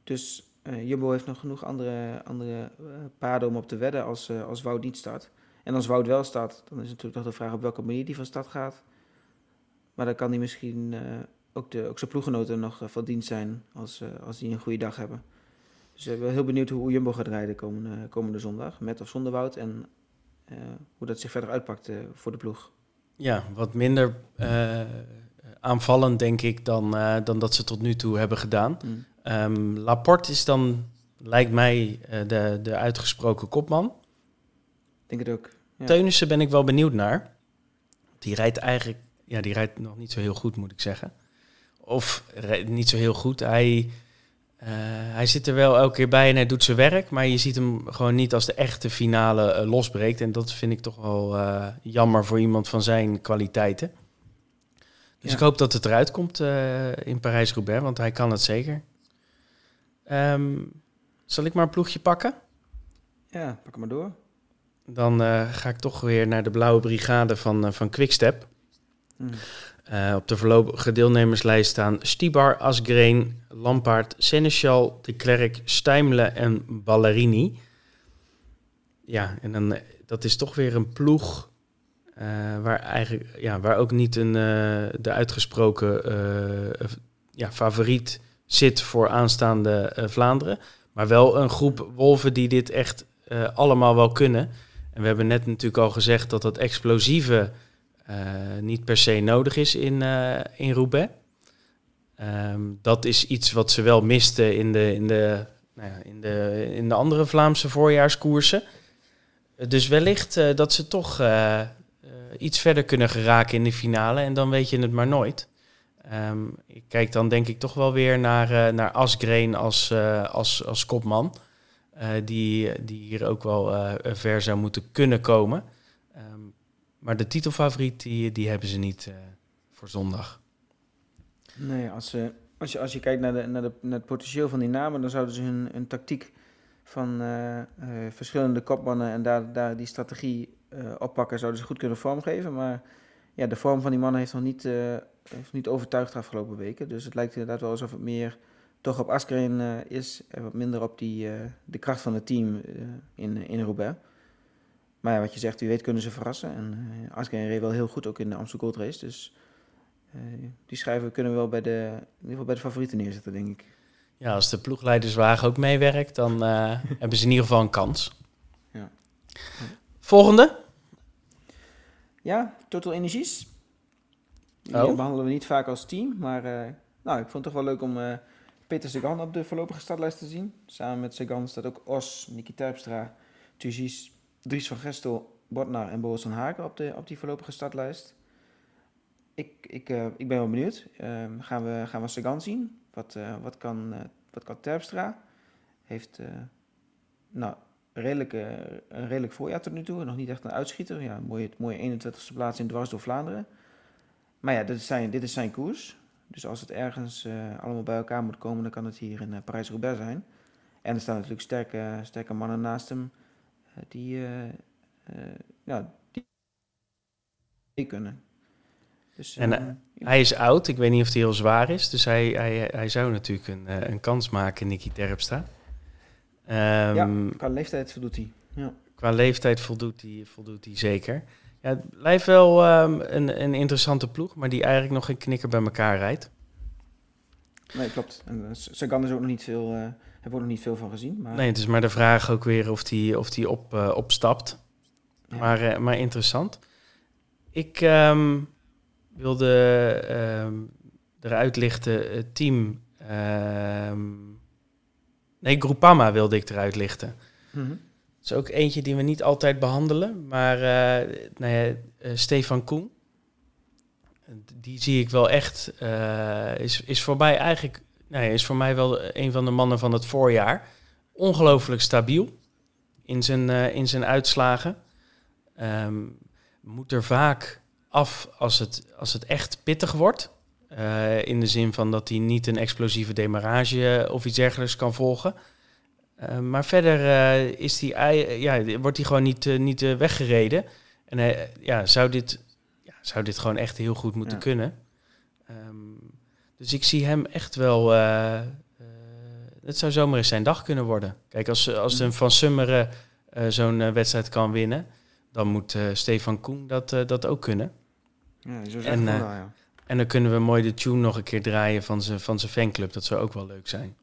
Dus Jumbo heeft nog genoeg andere, andere paarden om op te wedden als, als Wout niet start. En als Wout wel start, dan is natuurlijk toch de vraag op welke manier die van start gaat. Maar dan kan hij misschien ook, de, ook zijn ploeggenoten nog van dienst zijn als, als die een goede dag hebben. Dus ik ben heel benieuwd hoe Jumbo gaat rijden komende, komende zondag, met of zonder Wout. En uh, hoe dat zich verder uitpakt uh, voor de ploeg. Ja, wat minder uh, aanvallend denk ik dan, dan dat ze tot nu toe hebben gedaan. Mm. Um, Laporte is dan, lijkt mij, de, de uitgesproken kopman. Ik denk het ook. Ja. Teunissen ben ik wel benieuwd naar. Die rijdt eigenlijk, ja, die rijdt nog niet zo heel goed, moet ik zeggen. Of niet zo heel goed. Hij uh, hij zit er wel elke keer bij en hij doet zijn werk, maar je ziet hem gewoon niet als de echte finale uh, losbreekt. En dat vind ik toch wel uh, jammer voor iemand van zijn kwaliteiten. Dus ja. ik hoop dat het eruit komt in Parijs-Roubaix, want hij kan het zeker. Um, zal ik maar een ploegje pakken? Ja, pak hem maar door. Dan ga ik toch weer naar de blauwe brigade van, van Quickstep. Mm. Uh, op de voorlopige deelnemerslijst staan Stibar, Asgreen, Lampaard, Seneschal, De Klerk, Stijmelen en Ballerini. Ja, en dan, dat is toch weer een ploeg uh, waar, eigenlijk, ja, waar ook niet een, de uitgesproken ja, favoriet zit voor aanstaande Vlaanderen. Maar wel een groep wolven die dit echt allemaal wel kunnen. En we hebben net natuurlijk al gezegd dat dat explosieve niet per se nodig is in, uh, in Roubaix. Um, dat is iets wat ze wel misten in de, in de, nou ja, in de, in de andere Vlaamse voorjaarskoersen. Dus wellicht dat ze toch iets verder kunnen geraken in de finale en dan weet je het maar nooit. Um, ik kijk dan denk ik toch wel weer naar, naar Asgreen als, als, als kopman. die, die hier ook wel ver zou moeten kunnen komen. Maar de titelfavoriet, die, die hebben ze niet uh, voor zondag. Nee, als, uh, als, je, als je kijkt naar, de, naar, de, naar het potentieel van die namen, dan zouden ze hun, hun tactiek van uh, verschillende kopmannen en daar, daar die strategie oppakken, zouden ze goed kunnen vormgeven. Maar ja, de vorm van die mannen heeft nog niet, heeft niet overtuigd de afgelopen weken. Dus het lijkt inderdaad wel alsof het meer toch op Askreen is en wat minder op die, de kracht van het team in, in Roubaix. Maar ja, wat je zegt, wie weet kunnen ze verrassen. En uh, Asgreen reed wel heel goed ook in de Amsterdam Gold Race. Dus uh, die schrijven kunnen we wel bij de, in ieder geval bij de favorieten neerzetten, denk ik. Ja, als de ploegleiderswagen ook meewerkt, dan uh, hebben ze in ieder geval een kans. Ja. Volgende? Ja, Total Energies. Die oh. behandelen we niet vaak als team, maar nou, ik vond het toch wel leuk om Peter Sagan op de voorlopige startlijst te zien. Samen met Sagan staat ook Os, Niki Terpstra, Turgis, Dries van Gestel, Botnar en Boris van Haken op, de, op die voorlopige startlijst. Ik, ik, eh, ik ben wel benieuwd. Ehm, gaan, we, gaan we Sagan zien? Wat, eh, wat, kan, eh, wat kan Terpstra? Heeft nou, redelijk, eh, een redelijk voorjaar tot nu toe. Nog niet echt een uitschieter. Ja, mooie, mooie 21ste plaats in dwars door Vlaanderen. Maar ja, dit is zijn, dit is zijn koers. Dus als het ergens allemaal bij elkaar moet komen, dan kan het hier in Parijs-Roubaix zijn. En er staan natuurlijk sterke, sterke mannen naast hem die, eh, eh, ja, die, die kunnen. Dus, En, eh, ja. Hij is oud, ik weet niet of hij heel zwaar is. Dus hij, hij, hij zou natuurlijk een, een kans maken, Nicky Terpstra. Ehm, ja, qua leeftijd voldoet hij. Ja. Qua leeftijd voldoet hij, voldoet hij zeker. Ja, het blijft wel ehm, een, een interessante ploeg, maar die eigenlijk nog geen knikker bij elkaar rijdt. Nee, klopt. En uh, Sagan is ook nog niet veel, eh hebben we ook nog niet veel van gezien. Maar, Nee, het is maar de vraag ook weer of hij of die op, eh, opstapt. Ja. Maar, eh, maar interessant. Ik ehm, wilde ehm, eruit lichten het team. ehm, nee, Groupama wilde ik eruit lichten. Mhm. Dat is ook eentje die we niet altijd behandelen. Maar eh, nou ja, Stefan Koen, die zie ik wel echt, eh, is, is voor mij eigenlijk, ja, is voor mij wel een van de mannen van het voorjaar. Ongelooflijk stabiel in zijn, eh, in zijn uitslagen. Ehm, moet er vaak af als het, als het echt pittig wordt. Eh, in de zin van dat hij niet een explosieve demarrage of iets dergelijks kan volgen. Maar verder is die, ja, wordt hij gewoon niet, niet weggereden. En ja, zou, dit, zou dit gewoon echt heel goed moeten ja. kunnen. Um, dus ik zie hem echt wel... uh, het zou zomaar eens zijn dag kunnen worden. Kijk, als, als een Van Summeren zo'n wedstrijd kan winnen... dan moet Stefan Koen dat, dat ook kunnen. Ja, zo en, wel, ja. en dan kunnen we mooi de tune nog een keer draaien van zijn van fanclub. Dat zou ook wel leuk zijn.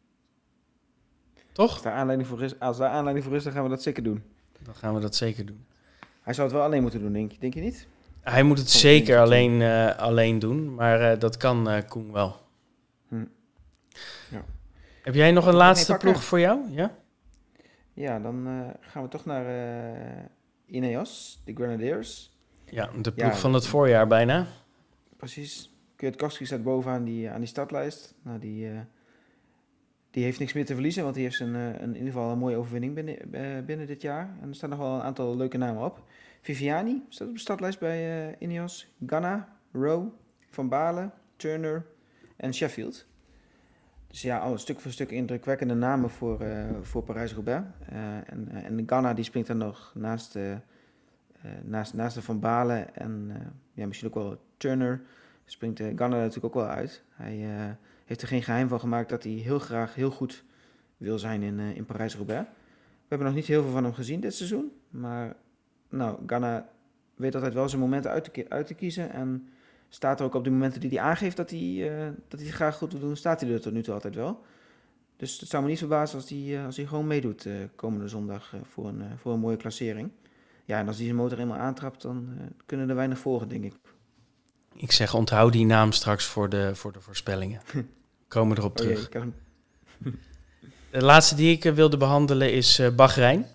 Toch? Als daar aanleiding voor is, als daar aanleiding voor is, dan gaan we dat zeker doen. Dan gaan we dat zeker doen. Hij zou het wel alleen moeten doen, denk je, denk je niet? Hij moet het zeker alleen, uh, alleen doen, maar uh, dat kan uh, Koen wel. Hm. Ja. Heb jij nog een laatste ploeg voor jou? Ja, ja dan eh, gaan we toch naar Ineos, de Grenadiers. Ja, de ploeg ja, van het voorjaar bijna. Precies. Kwiatkowski staat bovenaan die, aan die startlijst. Nou, die, die heeft niks meer te verliezen, want die heeft een, een, in ieder geval een mooie overwinning binnen, binnen dit jaar. En er staan nog wel een aantal leuke namen op. Viviani staat op de startlijst bij uh, Ineos. Ganna, Rowe, Van Balen, Turner en Sheffield. Dus ja, al stuk voor stuk indrukwekkende namen voor, uh, voor Parijs-Roubaix. en, en Ganna die springt dan nog naast, naast, naast de Van Balen en ja, misschien ook wel Turner. Springt Ganna natuurlijk ook wel uit. Hij heeft er geen geheim van gemaakt dat hij heel graag heel goed wil zijn in, in Parijs-Roubaix. We hebben nog niet heel veel van hem gezien dit seizoen. Maar nou, Ghana weet altijd wel zijn momenten uit te, uit te kiezen. En staat er ook op de momenten die hij aangeeft dat hij, uh, dat hij het graag goed wil doen, staat hij er tot nu toe altijd wel. Dus het zou me niet verbazen als hij, uh, als hij gewoon meedoet uh, komende zondag voor, een, voor een mooie klassering. Ja, en als hij zijn motor eenmaal aantrapt, dan kunnen er weinig volgen, denk ik. Ik zeg, onthoud die naam straks voor de, voor de voorspellingen. Komen erop Oh terug. De laatste die ik wilde behandelen is Bahrein.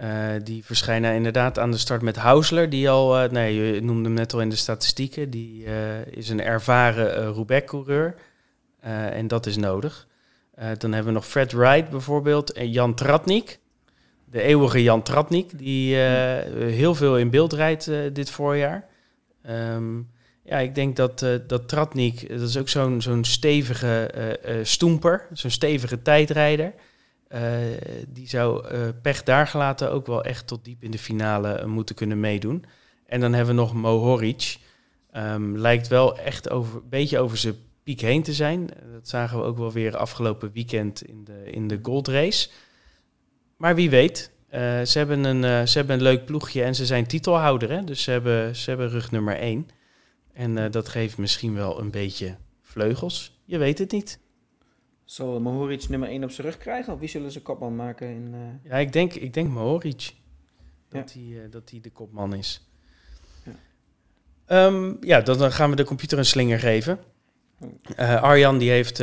Uh, die verschijnen inderdaad aan de start met Hausler. Die al, uh, nee, je noemde hem net al in de statistieken. Die is een ervaren Roubaix-coureur. en dat is nodig. dan hebben we nog Fred Wright bijvoorbeeld. En Jan Tratnik. De eeuwige Jan Tratnik. Die heel veel in beeld rijdt dit voorjaar. Um, ja, ik denk dat, dat Tratnik, dat is ook zo'n zo'n stevige stoemper, zo'n stevige tijdrijder. Die zou pech daar gelaten ook wel echt tot diep in de finale moeten kunnen meedoen. En dan hebben we nog Mohoric. Um, lijkt wel echt een beetje over zijn piek heen te zijn. Dat zagen we ook wel weer afgelopen weekend in de, in de Gold Race. Maar wie weet, ze, hebben een, ze hebben een leuk ploegje en ze zijn titelhouder. Hè? Dus ze hebben, ze hebben rug nummer 1. En dat geeft misschien wel een beetje vleugels. Je weet het niet. Zal Mohoric nummer 1 op zijn rug krijgen? Of wie zullen ze kopman maken? In, uh... Ja, ik denk, ik denk Mohoric. Dat hij ja. uh, dat de kopman is. Ja. Um, ja, dan gaan we de computer een slinger geven. Uh, Arjan die heeft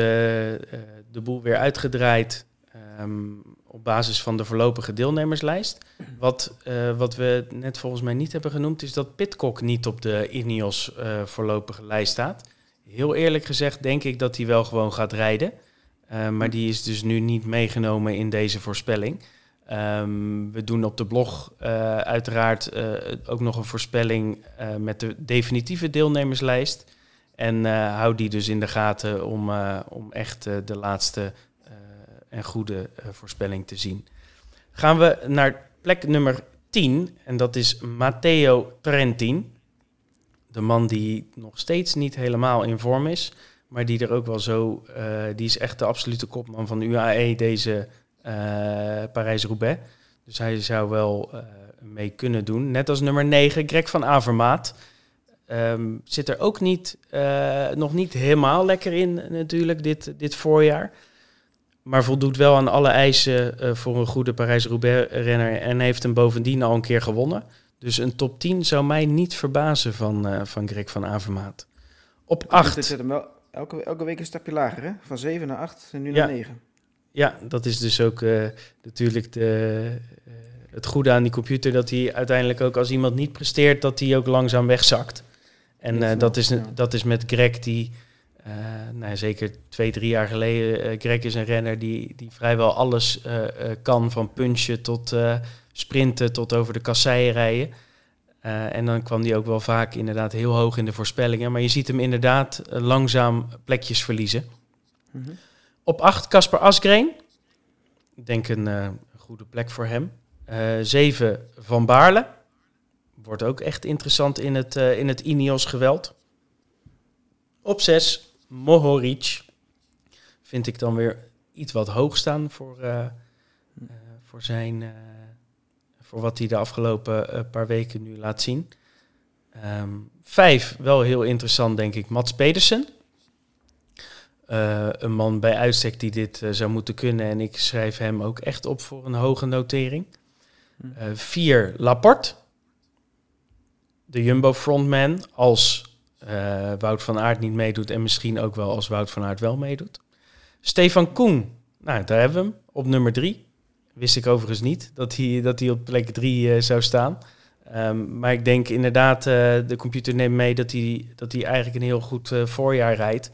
de boel weer uitgedraaid ehm, op basis van de voorlopige deelnemerslijst. Wat, eh, wat we net volgens mij niet hebben genoemd, is dat Pitcock niet op de Ineos eh, voorlopige lijst staat. Heel eerlijk gezegd denk ik dat hij wel gewoon gaat rijden. Eh, maar die is dus nu niet meegenomen in deze voorspelling. Ehm, we doen op de blog eh, uiteraard eh, ook nog een voorspelling met de definitieve deelnemerslijst. En hou die dus in de gaten om, om echt de laatste en goede voorspelling te zien. Gaan we naar plek nummer 10 en dat is Matteo Trentin. De man die nog steeds niet helemaal in vorm is, maar die er ook wel zo, eh, die is echt de absolute kopman van UAE deze eh, Parijs-Roubaix. Dus hij zou wel eh, mee kunnen doen. Net als nummer 9, Greg van Avermaat. Ehm, zit er ook niet, nog niet helemaal lekker in natuurlijk dit, dit voorjaar. Maar voldoet wel aan alle eisen voor een goede Parijs-Roubaix-renner. En heeft hem bovendien al een keer gewonnen. Dus een top 10 zou mij niet verbazen van, van Greg van Avermaat. Op Dit 8. Elke, elke week een stapje lager, hè? Van 7 naar 8 en nu Ja. naar 9. Ja, dat is dus ook eh, natuurlijk de, eh, het goede aan die computer. Dat hij uiteindelijk ook als iemand niet presteert, dat hij ook langzaam wegzakt. En eh, dat, is, dat is met Greg die, nou, zeker twee, drie jaar geleden, Greg is een renner die, die vrijwel alles kan. Van punchen tot sprinten tot over de kasseien rijden. Eh, en dan kwam hij ook wel vaak inderdaad heel hoog in de voorspellingen. Maar je ziet hem inderdaad eh, langzaam plekjes verliezen. Mhm. Op 8 Casper Asgreen. Ik denk een eh, goede plek voor hem. 7 Van Baarle. Wordt ook echt interessant in het, in het Ineos geweld. Op 6 Mohoric. Vind ik dan weer iets wat hoog staan voor, voor zijn... voor wat hij de afgelopen eh, paar weken nu laat zien. Ehm, vijf, wel heel interessant denk ik, Mats Pedersen. Eh, een man bij uitstek die dit eh, zou moeten kunnen. En ik schrijf hem ook echt op voor een hoge notering. Hm. Vier, Laporte. De Jumbo frontman. Als Wout van Aert niet meedoet. En misschien ook wel als Wout van Aert wel meedoet. Stefan Koen. Nou, daar hebben we hem. Op nummer drie. Wist ik overigens niet dat hij, dat hij op plek drie eh, zou staan. Ehm, maar ik denk inderdaad, eh, de computer neemt mee dat hij, dat hij eigenlijk een heel goed eh, voorjaar rijdt.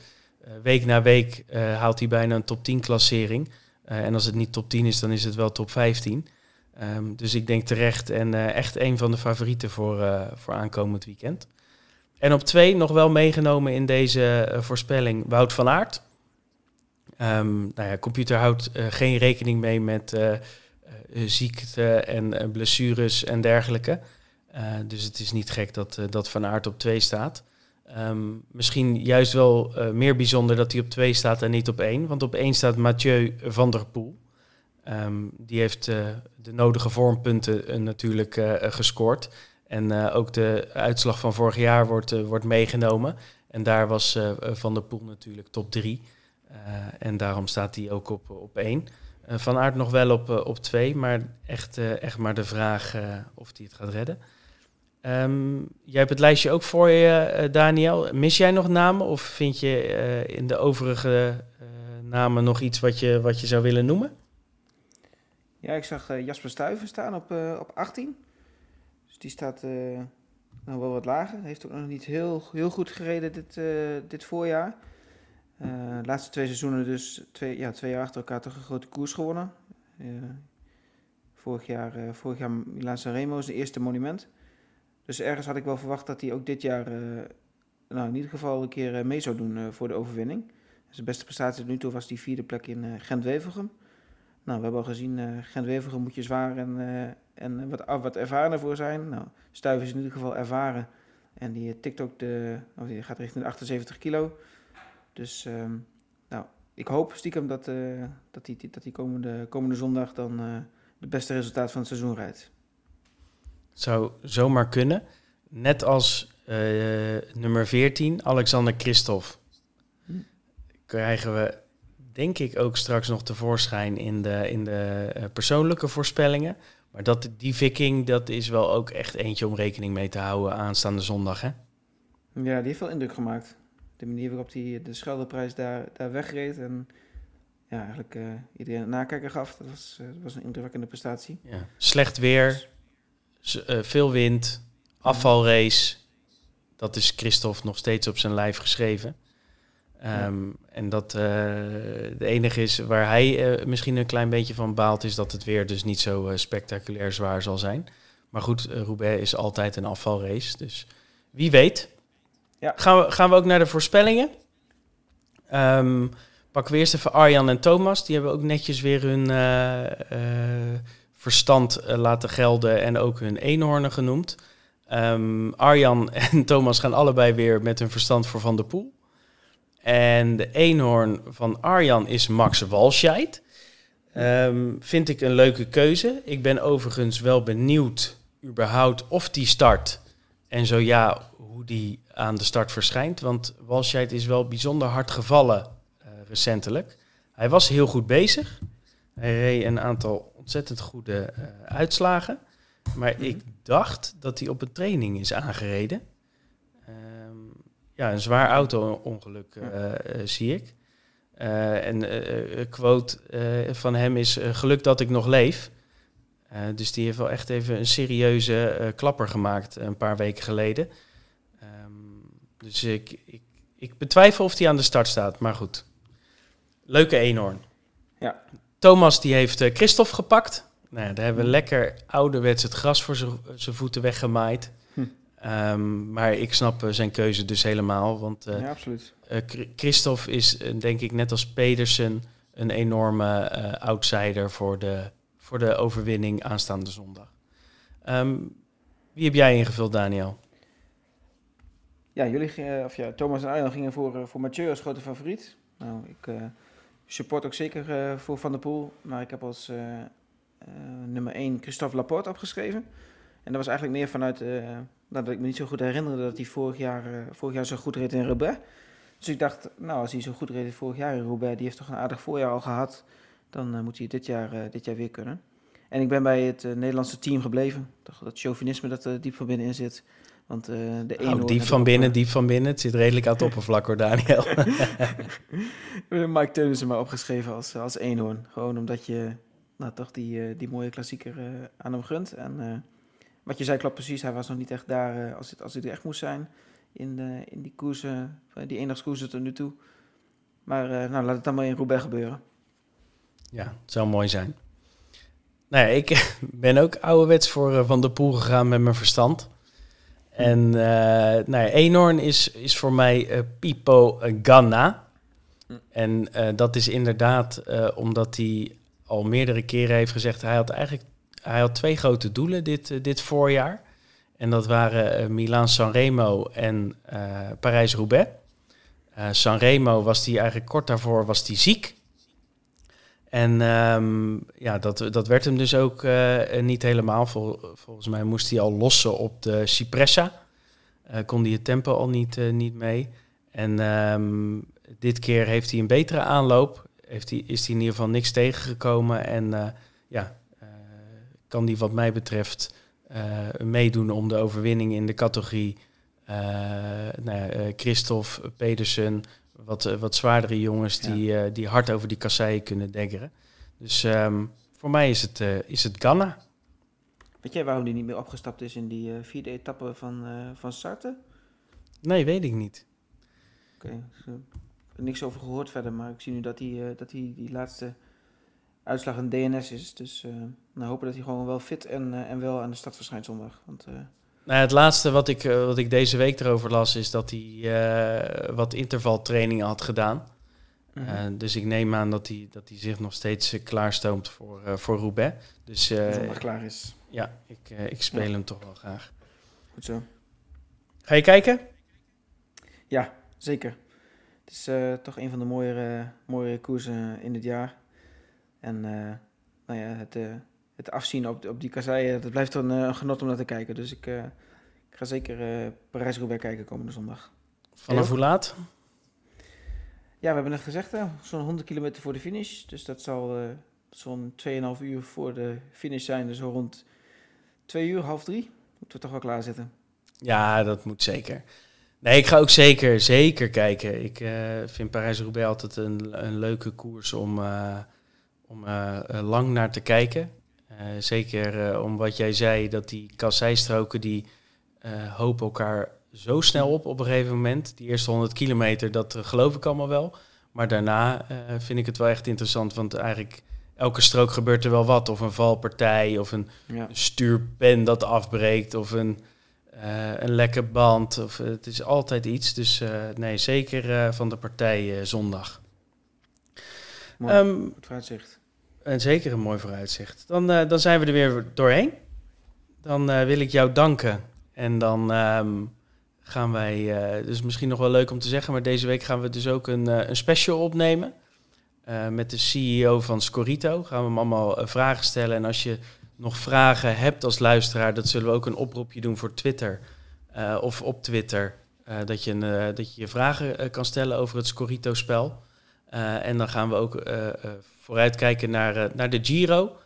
Week na week haalt hij bijna een top 10 klassering. En als het niet top 10 is, dan is het wel top 15. Ehm, dus ik denk terecht en echt een van de favorieten voor, eh, voor aankomend weekend. En op twee nog wel meegenomen in deze voorspelling Wout van Aert. Ehm, nou computer houdt eh, geen rekening mee met eh, ziekte en blessures en dergelijke. Dus het is niet gek dat, dat Van Aert op 2 staat. Ehm, misschien juist wel meer bijzonder dat hij op 2 staat en niet op 1. Want op 1 staat Mathieu van der Poel. Ehm, die heeft de nodige vormpunten natuurlijk gescoord. En ook de uitslag van vorig jaar wordt, wordt meegenomen. En daar was eh, Van der Poel natuurlijk top 3. En daarom staat hij ook op, op 1. Eh, van Aert nog wel op, eh, op 2, maar echt, eh, echt maar de vraag eh, of hij het gaat redden. Ehm, jij hebt het lijstje ook voor je, eh, Daniel. Mis jij nog namen of vind je eh, in de overige eh, namen nog iets wat je, wat je zou willen noemen? Ja, ik zag eh, Jasper Stuyven staan op, eh, op 18. Dus die staat eh, nou wel wat lager. Heeft ook nog niet heel, heel goed gereden dit, eh, dit voorjaar. Eh, de laatste twee seizoenen dus twee, ja, twee jaar achter elkaar toch een grote koers gewonnen. Eh, vorig jaar, eh vorig jaar Milaan Sanremo is de eerste monument. Dus ergens had ik wel verwacht dat hij ook dit jaar eh, nou, in ieder geval een keer eh, mee zou doen eh, voor de overwinning. Zijn beste prestatie tot nu toe was die vierde plek in eh, Gent-Wevelgem. Nou, we hebben al gezien, eh Gent-Wevelgem moet je zwaar en, eh, en wat, ah, wat ervarener voor zijn. Nou, Stuyven is in ieder geval ervaren. En die eh, tikt ook de, of gaat richting de 78 kilo. Dus ehm, nou, ik hoop stiekem dat hij uh, dat die, dat die komende, komende zondag dan uh, het beste resultaat van het seizoen rijdt. Zou zomaar kunnen. Net als uh, nummer 14, Alexander Christophe. Hm. Krijgen we denk ik ook straks nog tevoorschijn in de, in de persoonlijke voorspellingen. Maar dat, die viking, dat is wel ook echt eentje om rekening mee te houden aanstaande zondag, hè? Ja, die heeft wel indruk gemaakt. De manier waarop hij de Scheldeprijs daar, daar wegreed. En ja, eigenlijk eh, iedereen een nakijker gaf. Dat was, eh, was een indrukwekkende prestatie. Ja. Slecht weer, eh, veel wind, afvalrace. Dat is Christophe nog steeds op zijn lijf geschreven. Ehm, En dat de enige is waar hij misschien een klein beetje van baalt, is dat het weer dus niet zo spectaculair zwaar zal zijn. Maar goed, Roubaix is altijd een afvalrace. Dus wie weet. Gaan, we, gaan we ook naar de voorspellingen? Ehm, pakken we eerst even Arjan en Thomas. Die hebben ook netjes weer hun eh, eh, verstand eh, laten gelden en ook hun eenhoornen genoemd. Ehm, Arjan en Thomas gaan allebei weer met hun verstand voor Van der Poel. En de eenhoorn van Arjan is Max Walscheid. Ehm, vind ik een leuke keuze. Ik ben overigens wel benieuwd überhaupt of die start. En zo ja, hoe die aan de start verschijnt. Want Walscheid is wel bijzonder hard gevallen eh, recentelijk. Hij was heel goed bezig. Hij reed een aantal ontzettend goede eh, uitslagen. Maar ik dacht dat hij op een training is aangereden. Ehm, ja, een zwaar auto-ongeluk eh, zie ik. En een quote van hem is: Geluk dat ik nog leef. Dus die heeft wel echt even een serieuze klapper gemaakt een paar weken geleden. Dus ik, ik, ik betwijfel of hij aan de start staat, maar goed. Leuke eenhoorn. Ja. Thomas die heeft eh, Christophe gepakt. Nou daar hebben we lekker ouderwets het gras voor zijn- voeten weggemaaid. Hm. Ehm, maar ik snap eh, zijn keuze dus helemaal. Want eh, ja, absoluut. Chri- Christophe is, denk ik, net als Pedersen, een enorme outsider voor de, voor de overwinning aanstaande zondag. Ehm, wie heb jij ingevuld, Daniel? Ja, jullie of ja, Thomas en Arjan gingen voor, eh, voor Mathieu als grote favoriet. Nou, ik eh, support ook zeker eh, voor Van der Poel, maar ik heb als nummer 1 Christophe Laporte opgeschreven. En dat was eigenlijk meer vanuit nou, dat ik me niet zo goed herinnerde dat hij vorig jaar, vorig jaar zo goed reed in Roubaix. Dus ik dacht, nou, als hij zo goed reed vorig jaar in Roubaix, die heeft toch een aardig voorjaar al gehad, dan moet hij dit jaar, dit jaar weer kunnen. En ik ben bij het Nederlandse team gebleven. Dat chauvinisme dat er diep van binnenin zit. Want eh, de Oh, eenhoorn diep van binnen, diep van binnen. Het zit redelijk aan het oppervlak hoor, Daniel. Mike Teunissen maar opgeschreven als, als eenhoorn. Gewoon omdat je nou, toch die, eh, die mooie klassieker eh, aan hem gunt. En wat je zei klopt precies. Hij was nog niet echt daar als, het, als hij er echt moest zijn. In, de, in die koersen, die eendagskoersen tot nu toe. Maar nou, laat het dan maar in Roubaix gebeuren. Ja, het zou mooi zijn. Nou ja, ik ben ook ouderwets voor Van der Poel gegaan met mijn verstand. En eh nou ja, Eenhoorn is, is voor mij eh, Pipo Ganna. En eh, dat is inderdaad omdat hij al meerdere keren heeft gezegd... hij had eigenlijk hij had twee grote doelen dit, dit voorjaar. En dat waren Milaan-Sanremo en Parijs-Roubaix. Sanremo was hij eigenlijk kort daarvoor was hij ziek... En ehm, ja, dat, dat werd hem dus ook eh, niet helemaal. Vol, volgens mij moest hij al lossen op de Cipressa. Eh, kon hij het tempo al niet, eh, niet mee. En ehm, dit keer heeft hij een betere aanloop. Heeft hij, is hij in ieder geval niks tegengekomen. En ja, kan hij wat mij betreft meedoen om de overwinning in de categorie nou ja, Christophe, Pedersen, wat, eh, wat zwaardere jongens Ja. die, eh, die hard over die kasseien kunnen deggeren. Dus ehm, voor mij is het, eh, is het Ganna. Weet jij waarom hij niet meer opgestapt is in die vierde etappe van, van Sartre? Nee, weet ik niet. Oké, ik heb er niks over gehoord verder, maar ik zie nu dat hij, dat hij die laatste uitslag een DNS is. Dus nou hopen dat hij gewoon wel fit en, en wel aan de stad verschijnt zondag. Want eh, Nou, het laatste wat ik, eh, wat ik deze week erover las, is dat hij eh, wat intervaltrainingen had gedaan. Eh, dus ik neem aan dat hij, dat hij zich nog steeds klaarstoomt voor, voor Roubaix. Dus zondag klaar is. ja, ik, ik speel Ja. hem toch wel graag. Goed zo. Ga je kijken? Ja, zeker. Het is toch een van de mooiere, mooiere koersen in het jaar. En nou ja, het, het afzien op, op die kasseien, dat blijft een, eh, een genot om naar te kijken. Dus ik, eh, ik ga zeker eh Parijs-Roubaix kijken komende zondag. Vanaf hoe laat? Ja, we hebben net gezegd, hè, zo'n 100 kilometer voor de finish. Dus dat zal eh, zo'n 2,5 uur voor de finish zijn. Dus zo rond 2 uur, half drie, moeten we toch wel klaar zitten. Ja, dat moet zeker. Nee, ik ga ook zeker, zeker kijken. Ik uh, vind Parijs-Roubaix altijd een, een leuke koers om, uh, om uh, lang naar te kijken. Zeker om wat jij zei, dat die kasseistroken die hopen elkaar zo snel op op een gegeven moment. Die eerste 100 kilometer, dat geloof ik allemaal wel. Maar daarna vind ik het wel echt interessant, want eigenlijk elke strook gebeurt er wel wat. Of een valpartij, of een ja. stuurpen dat afbreekt, of een, uh, een lekke band. Of, uh, het is altijd iets. Dus uh, nee, zeker van de partij zondag. Mooi um, vooruitzicht. En zeker een mooi vooruitzicht. Dan, dan zijn we er weer doorheen. Dan wil ik jou danken. En dan um, gaan wij, dus misschien nog wel leuk om te zeggen, maar deze week gaan we dus ook een, een special opnemen. Met de CEO van Scorito. Gaan we hem allemaal vragen stellen. En als je nog vragen hebt als luisteraar, dat zullen we ook een oproepje doen voor Twitter. Of op Twitter. dat, je een, dat je je vragen kan stellen over het Scorito-spel. en dan gaan we ook vooruitkijken naar, naar de Giro.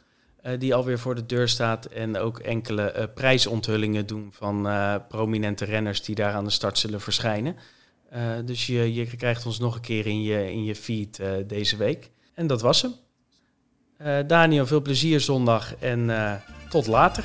die alweer voor de deur staat. En ook enkele prijsonthullingen doen van prominente renners die daar aan de start zullen verschijnen. Dus je, je krijgt ons nog een keer in je, in je feed deze week. En dat was hem. Daniel, veel plezier zondag en tot later.